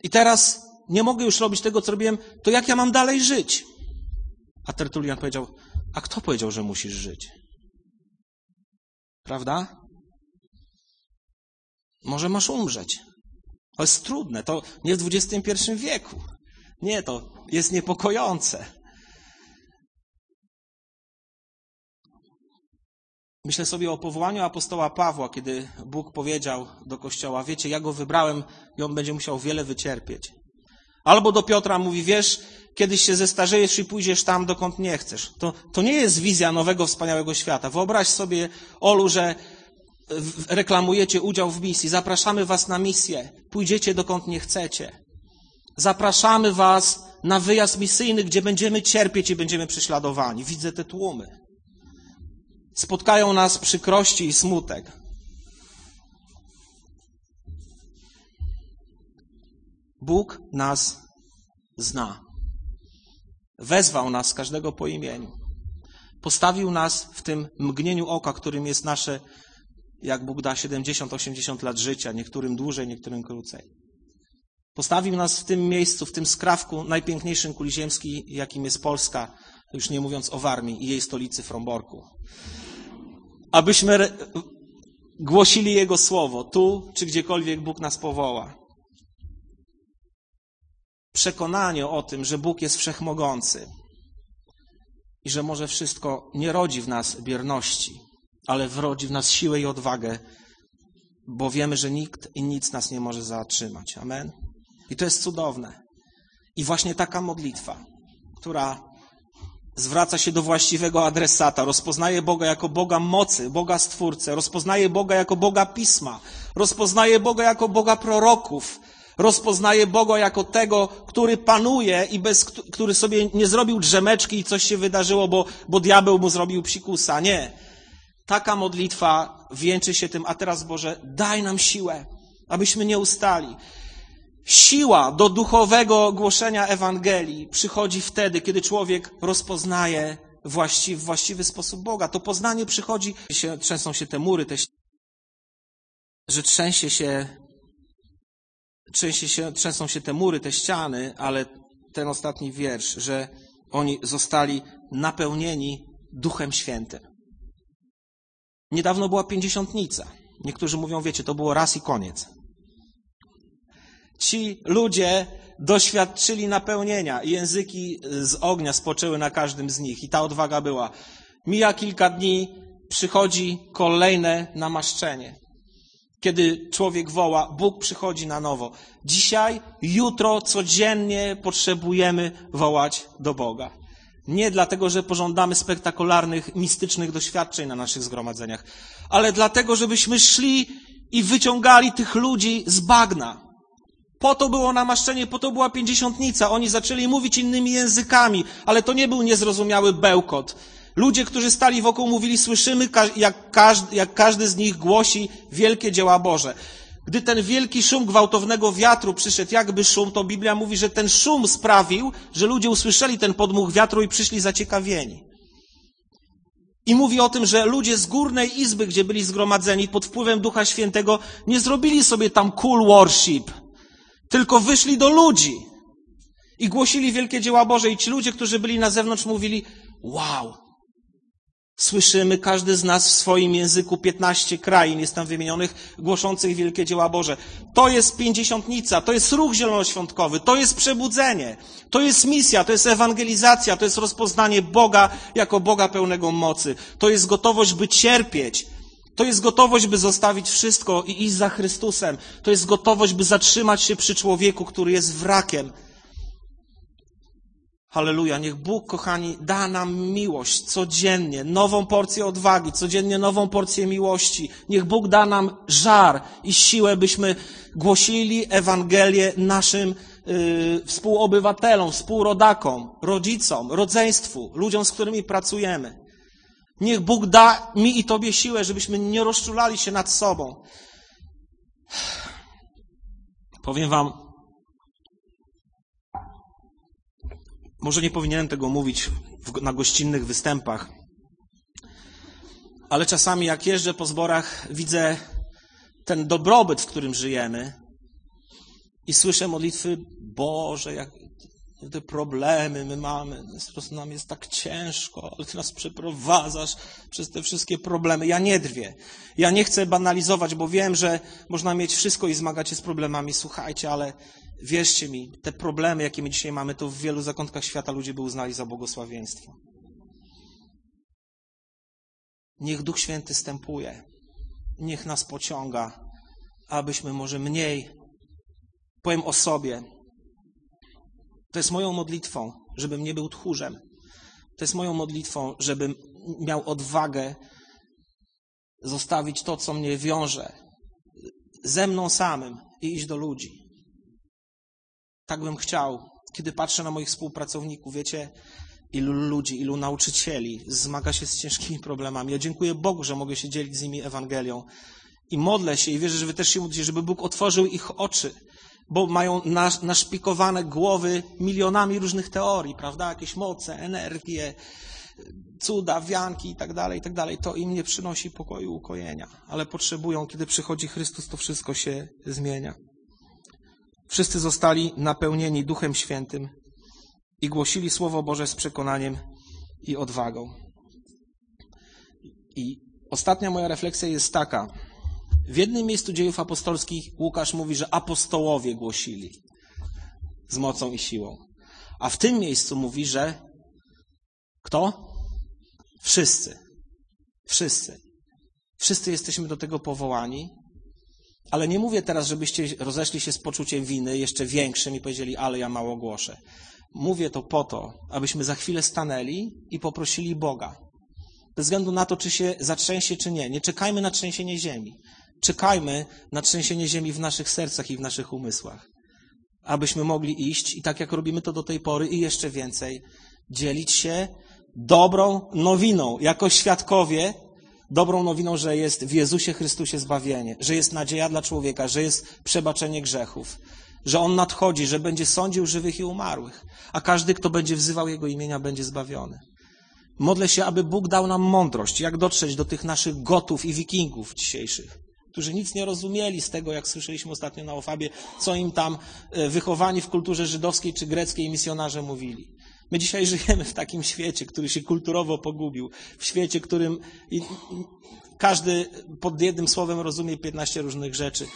i teraz nie mogę już robić tego, co robiłem, to jak ja mam dalej żyć? A Tertulian powiedział, a kto powiedział, że musisz żyć? Prawda? Może masz umrzeć. To jest trudne, to nie w XXI wieku. Nie, to jest niepokojące. Myślę sobie o powołaniu apostoła Pawła, kiedy Bóg powiedział do kościoła: Wiecie, ja go wybrałem i on będzie musiał wiele wycierpieć. Albo do Piotra mówi: Wiesz, kiedyś się zestarzejesz i pójdziesz tam, dokąd nie chcesz. To, to nie jest wizja nowego, wspaniałego świata. Wyobraź sobie, Olu, że reklamujecie udział w misji, zapraszamy was na misję, pójdziecie dokąd nie chcecie. Zapraszamy was na wyjazd misyjny, gdzie będziemy cierpieć i będziemy prześladowani. Widzę te tłumy. Spotkają nas przykrości i smutek. Bóg nas zna. Wezwał nas każdego po imieniu. Postawił nas w tym mgnieniu oka, którym jest nasze, jak Bóg da, 70-80 lat życia, niektórym dłużej, niektórym krócej. Postawił nas w tym miejscu, w tym skrawku najpiękniejszym kuli ziemski, jakim jest Polska, już nie mówiąc o Warmii i jej stolicy Fromborku. Abyśmy głosili Jego słowo tu, czy gdziekolwiek Bóg nas powoła przekonanie o tym, że Bóg jest wszechmogący i że może wszystko nie rodzi w nas bierności, ale wrodzi w nas siłę i odwagę, bo wiemy, że nikt i nic nas nie może zatrzymać. Amen. I to jest cudowne. I właśnie taka modlitwa, która zwraca się do właściwego adresata, rozpoznaje Boga jako Boga mocy, Boga Stwórcę, rozpoznaje Boga jako Boga Pisma, rozpoznaje Boga jako Boga proroków, Rozpoznaje Boga jako tego, który panuje i bez, który sobie nie zrobił drzemeczki i coś się wydarzyło, bo, bo diabeł mu zrobił psikusa. Nie. Taka modlitwa wieńczy się tym, a teraz Boże, daj nam siłę, abyśmy nie ustali. Siła do duchowego głoszenia Ewangelii przychodzi wtedy, kiedy człowiek rozpoznaje właściwy, właściwy sposób Boga. To poznanie przychodzi, się, trzęsą się te mury, te, że trzęsie się trzęsie się, trzęsą się te mury, te ściany, ale ten ostatni wiersz, że oni zostali napełnieni Duchem Świętym. Niedawno była pięćdziesiątnica. Niektórzy mówią, wiecie, to było raz i koniec. Ci ludzie doświadczyli napełnienia i języki z ognia spoczęły na każdym z nich. I ta odwaga była. Mija kilka dni, przychodzi kolejne namaszczenie. Kiedy człowiek woła, Bóg przychodzi na nowo. Dzisiaj, jutro, codziennie potrzebujemy wołać do Boga. Nie dlatego, że pożądamy spektakularnych, mistycznych doświadczeń na naszych zgromadzeniach, ale dlatego, żebyśmy szli i wyciągali tych ludzi z bagna. Po to było namaszczenie, po to była pięćdziesiątnica. Oni zaczęli mówić innymi językami, ale to nie był niezrozumiały bełkot. Ludzie, którzy stali wokół, mówili, słyszymy, jak każdy, jak każdy z nich głosi wielkie dzieła Boże. Gdy ten wielki szum gwałtownego wiatru przyszedł, jakby szum, to Biblia mówi, że ten szum sprawił, że ludzie usłyszeli ten podmuch wiatru i przyszli zaciekawieni. I mówi o tym, że ludzie z górnej izby, gdzie byli zgromadzeni pod wpływem Ducha Świętego, nie zrobili sobie tam cool worship, tylko wyszli do ludzi i głosili wielkie dzieła Boże. I ci ludzie, którzy byli na zewnątrz, mówili: Wow, Słyszymy, każdy z nas w swoim języku, 15 krain jest tam wymienionych, głoszących wielkie dzieła Boże. To jest pięćdziesiątnica, to jest ruch zielonoświątkowy, to jest przebudzenie, to jest misja, to jest ewangelizacja, to jest rozpoznanie Boga jako Boga pełnego mocy, to jest gotowość, by cierpieć, to jest gotowość, by zostawić wszystko i iść za Chrystusem, to jest gotowość, by zatrzymać się przy człowieku, który jest wrakiem, Halleluja. Niech Bóg, kochani, da nam miłość codziennie, nową porcję odwagi, codziennie nową porcję miłości. Niech Bóg da nam żar i siłę, byśmy głosili Ewangelię naszym yy, współobywatelom, współrodakom, rodzicom, rodzeństwu, ludziom, z którymi pracujemy. Niech Bóg da mi i Tobie siłę, żebyśmy nie rozczulali się nad sobą. Powiem Wam, Może nie powinienem tego mówić w, na gościnnych występach, ale czasami jak jeżdżę po zborach, widzę ten dobrobyt, w którym żyjemy i słyszę modlitwy, Boże, jak te problemy my mamy, po prostu nam jest tak ciężko, ale Ty nas przeprowadzasz przez te wszystkie problemy. Ja nie drwię. Ja nie chcę banalizować, bo wiem, że można mieć wszystko i zmagać się z problemami. Słuchajcie, ale Wierzcie mi, te problemy, jakie my dzisiaj mamy, to w wielu zakątkach świata ludzie by uznali za błogosławieństwo. Niech Duch Święty stępuje, niech nas pociąga, abyśmy może mniej, powiem o sobie, to jest moją modlitwą, żebym nie był tchórzem. To jest moją modlitwą, żebym miał odwagę zostawić to, co mnie wiąże ze mną samym i iść do ludzi. Tak bym chciał, kiedy patrzę na moich współpracowników, wiecie, ilu ludzi, ilu nauczycieli zmaga się z ciężkimi problemami. Ja dziękuję Bogu, że mogę się dzielić z nimi Ewangelią. I modlę się i wierzę, że wy też się modlicie, żeby Bóg otworzył ich oczy, bo mają naszpikowane głowy milionami różnych teorii, prawda? Jakieś moce, energie, cuda, wianki i tak dalej, i tak dalej. To im nie przynosi pokoju, ukojenia, ale potrzebują, kiedy przychodzi Chrystus, to wszystko się zmienia. Wszyscy zostali napełnieni Duchem Świętym i głosili Słowo Boże z przekonaniem i odwagą. I ostatnia moja refleksja jest taka. W jednym miejscu dziejów apostolskich Łukasz mówi, że apostołowie głosili z mocą i siłą. A w tym miejscu mówi, że kto? Wszyscy. Wszyscy. Wszyscy jesteśmy do tego powołani ale nie mówię teraz, żebyście rozeszli się z poczuciem winy jeszcze większym i powiedzieli, ale ja mało głoszę. Mówię to po to, abyśmy za chwilę stanęli i poprosili Boga. Bez względu na to, czy się zatrzęsie, czy nie. Nie czekajmy na trzęsienie ziemi. Czekajmy na trzęsienie ziemi w naszych sercach i w naszych umysłach. Abyśmy mogli iść i tak jak robimy to do tej pory i jeszcze więcej, dzielić się dobrą nowiną jako świadkowie dobrą nowiną, że jest w Jezusie Chrystusie zbawienie, że jest nadzieja dla człowieka, że jest przebaczenie grzechów, że On nadchodzi, że będzie sądził żywych i umarłych, a każdy, kto będzie wzywał Jego imienia, będzie zbawiony. Modlę się, aby Bóg dał nam mądrość, jak dotrzeć do tych naszych gotów i wikingów dzisiejszych, którzy nic nie rozumieli z tego, jak słyszeliśmy ostatnio na Ofabie, co im tam e, wychowani w kulturze żydowskiej czy greckiej misjonarze mówili. My dzisiaj żyjemy w takim świecie, który się kulturowo pogubił, w świecie, którym każdy pod jednym słowem rozumie 15 różnych rzeczy.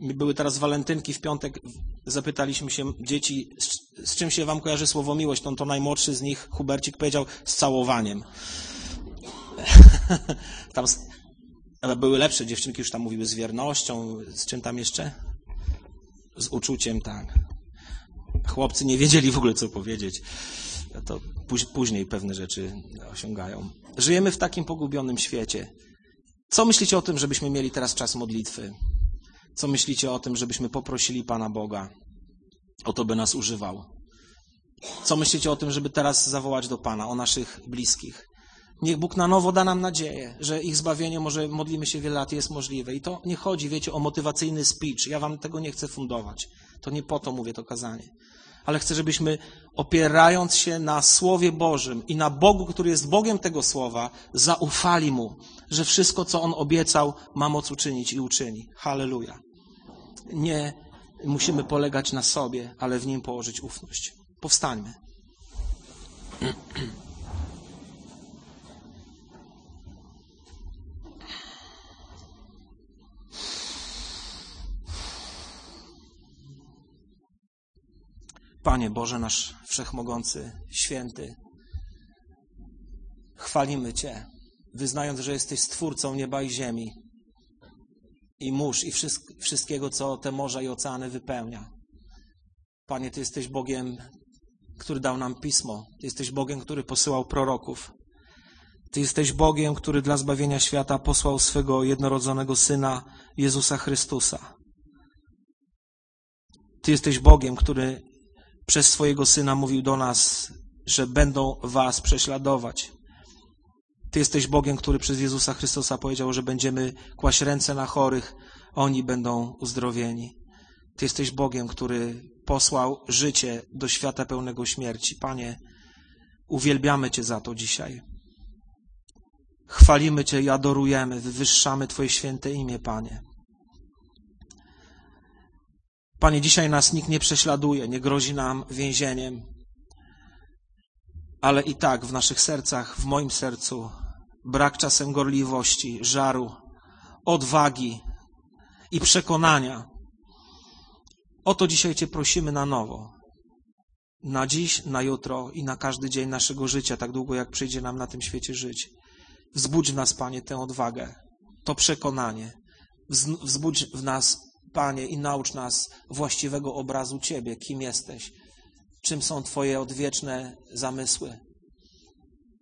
Były teraz walentynki w piątek, zapytaliśmy się dzieci, z, czym się wam kojarzy słowo miłość? To, to najmłodszy z nich, Hubercik, powiedział z całowaniem. tam, były lepsze, dziewczynki już tam mówiły z wiernością, z czym tam jeszcze? Z uczuciem, tak. Chłopcy nie wiedzieli w ogóle, co powiedzieć. To później pewne rzeczy osiągają. Żyjemy w takim pogubionym świecie. Co myślicie o tym, żebyśmy mieli teraz czas modlitwy? Co myślicie o tym, żebyśmy poprosili Pana Boga o to, by nas używał? Co myślicie o tym, żeby teraz zawołać do Pana, o naszych bliskich? Niech Bóg na nowo da nam nadzieję, że ich zbawienie, może modlimy się wiele lat, jest możliwe. I to nie chodzi, wiecie, o motywacyjny speech. Ja wam tego nie chcę fundować. To nie po to mówię to kazanie. Ale chcę, żebyśmy opierając się na Słowie Bożym i na Bogu, który jest Bogiem tego Słowa, zaufali Mu, że wszystko, co On obiecał, ma moc uczynić i uczyni. Halleluja. Nie musimy polegać na sobie, ale w Nim położyć ufność. Powstańmy. Panie Boże, nasz wszechmogący, święty, chwalimy Cię, wyznając, że jesteś Stwórcą nieba i ziemi, i mórz, i wszystkiego, co te morza i oceany wypełnia. Panie, Ty jesteś Bogiem, który dał nam pismo. Ty jesteś Bogiem, który posyłał proroków. Ty jesteś Bogiem, który dla zbawienia świata posłał swego jednorodzonego Syna, Jezusa Chrystusa. Ty jesteś Bogiem, który przez swojego Syna mówił do nas, że będą was prześladować. Ty jesteś Bogiem, który przez Jezusa Chrystusa powiedział, że będziemy kłaść ręce na chorych, oni będą uzdrowieni. Ty jesteś Bogiem, który posłał życie do świata pełnego śmierci. Panie, uwielbiamy Cię za to dzisiaj. Chwalimy Cię i adorujemy, wywyższamy Twoje święte imię, Panie. Panie, dzisiaj nas nikt nie prześladuje, nie grozi nam więzieniem, ale i tak w naszych sercach, w moim sercu, brak czasem gorliwości, żaru, odwagi i przekonania. O to dzisiaj Cię prosimy na nowo. Na dziś, na jutro i na każdy dzień naszego życia, tak długo jak przyjdzie nam na tym świecie żyć. Wzbudź w nas, Panie, tę odwagę, to przekonanie. Wzbudź w nas Panie, i naucz nas właściwego obrazu Ciebie, kim jesteś, czym są Twoje odwieczne zamysły.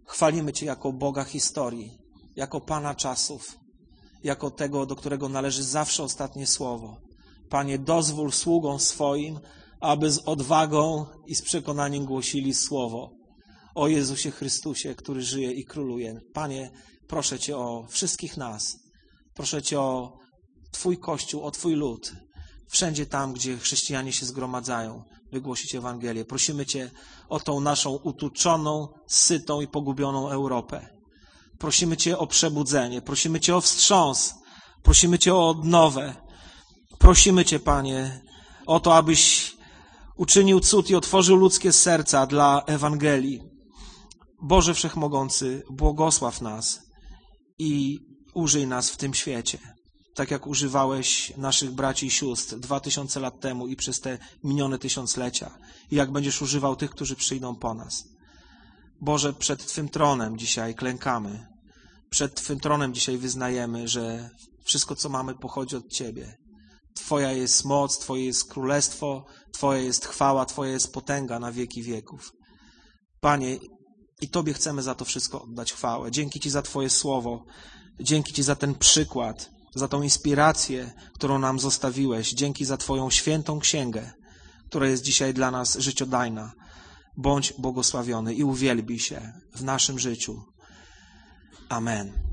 Chwalimy Cię jako Boga historii, jako Pana czasów, jako tego, do którego należy zawsze ostatnie słowo. Panie, dozwól sługom swoim, aby z odwagą i z przekonaniem głosili słowo o Jezusie Chrystusie, który żyje i króluje. Panie, proszę Cię o wszystkich nas. Proszę Cię o Twój Kościół, o Twój lud, wszędzie tam, gdzie chrześcijanie się zgromadzają, wygłosić Ewangelię. Prosimy Cię o tą naszą utuczoną, sytą i pogubioną Europę. Prosimy Cię o przebudzenie, prosimy Cię o wstrząs, prosimy Cię o odnowę. Prosimy Cię, Panie, o to, abyś uczynił cud i otworzył ludzkie serca dla Ewangelii. Boże Wszechmogący, błogosław nas i użyj nas w tym świecie tak jak używałeś naszych braci i sióstr dwa tysiące lat temu i przez te minione tysiąclecia, i jak będziesz używał tych, którzy przyjdą po nas. Boże, przed Twym tronem dzisiaj klękamy. Przed Twym tronem dzisiaj wyznajemy, że wszystko, co mamy, pochodzi od Ciebie. Twoja jest moc, Twoje jest królestwo, Twoja jest chwała, Twoja jest potęga na wieki wieków. Panie, i Tobie chcemy za to wszystko oddać chwałę. Dzięki Ci za Twoje słowo. Dzięki Ci za ten przykład za tą inspirację, którą nam zostawiłeś. Dzięki za Twoją świętą księgę, która jest dzisiaj dla nas życiodajna. Bądź błogosławiony i uwielbij się w naszym życiu. Amen.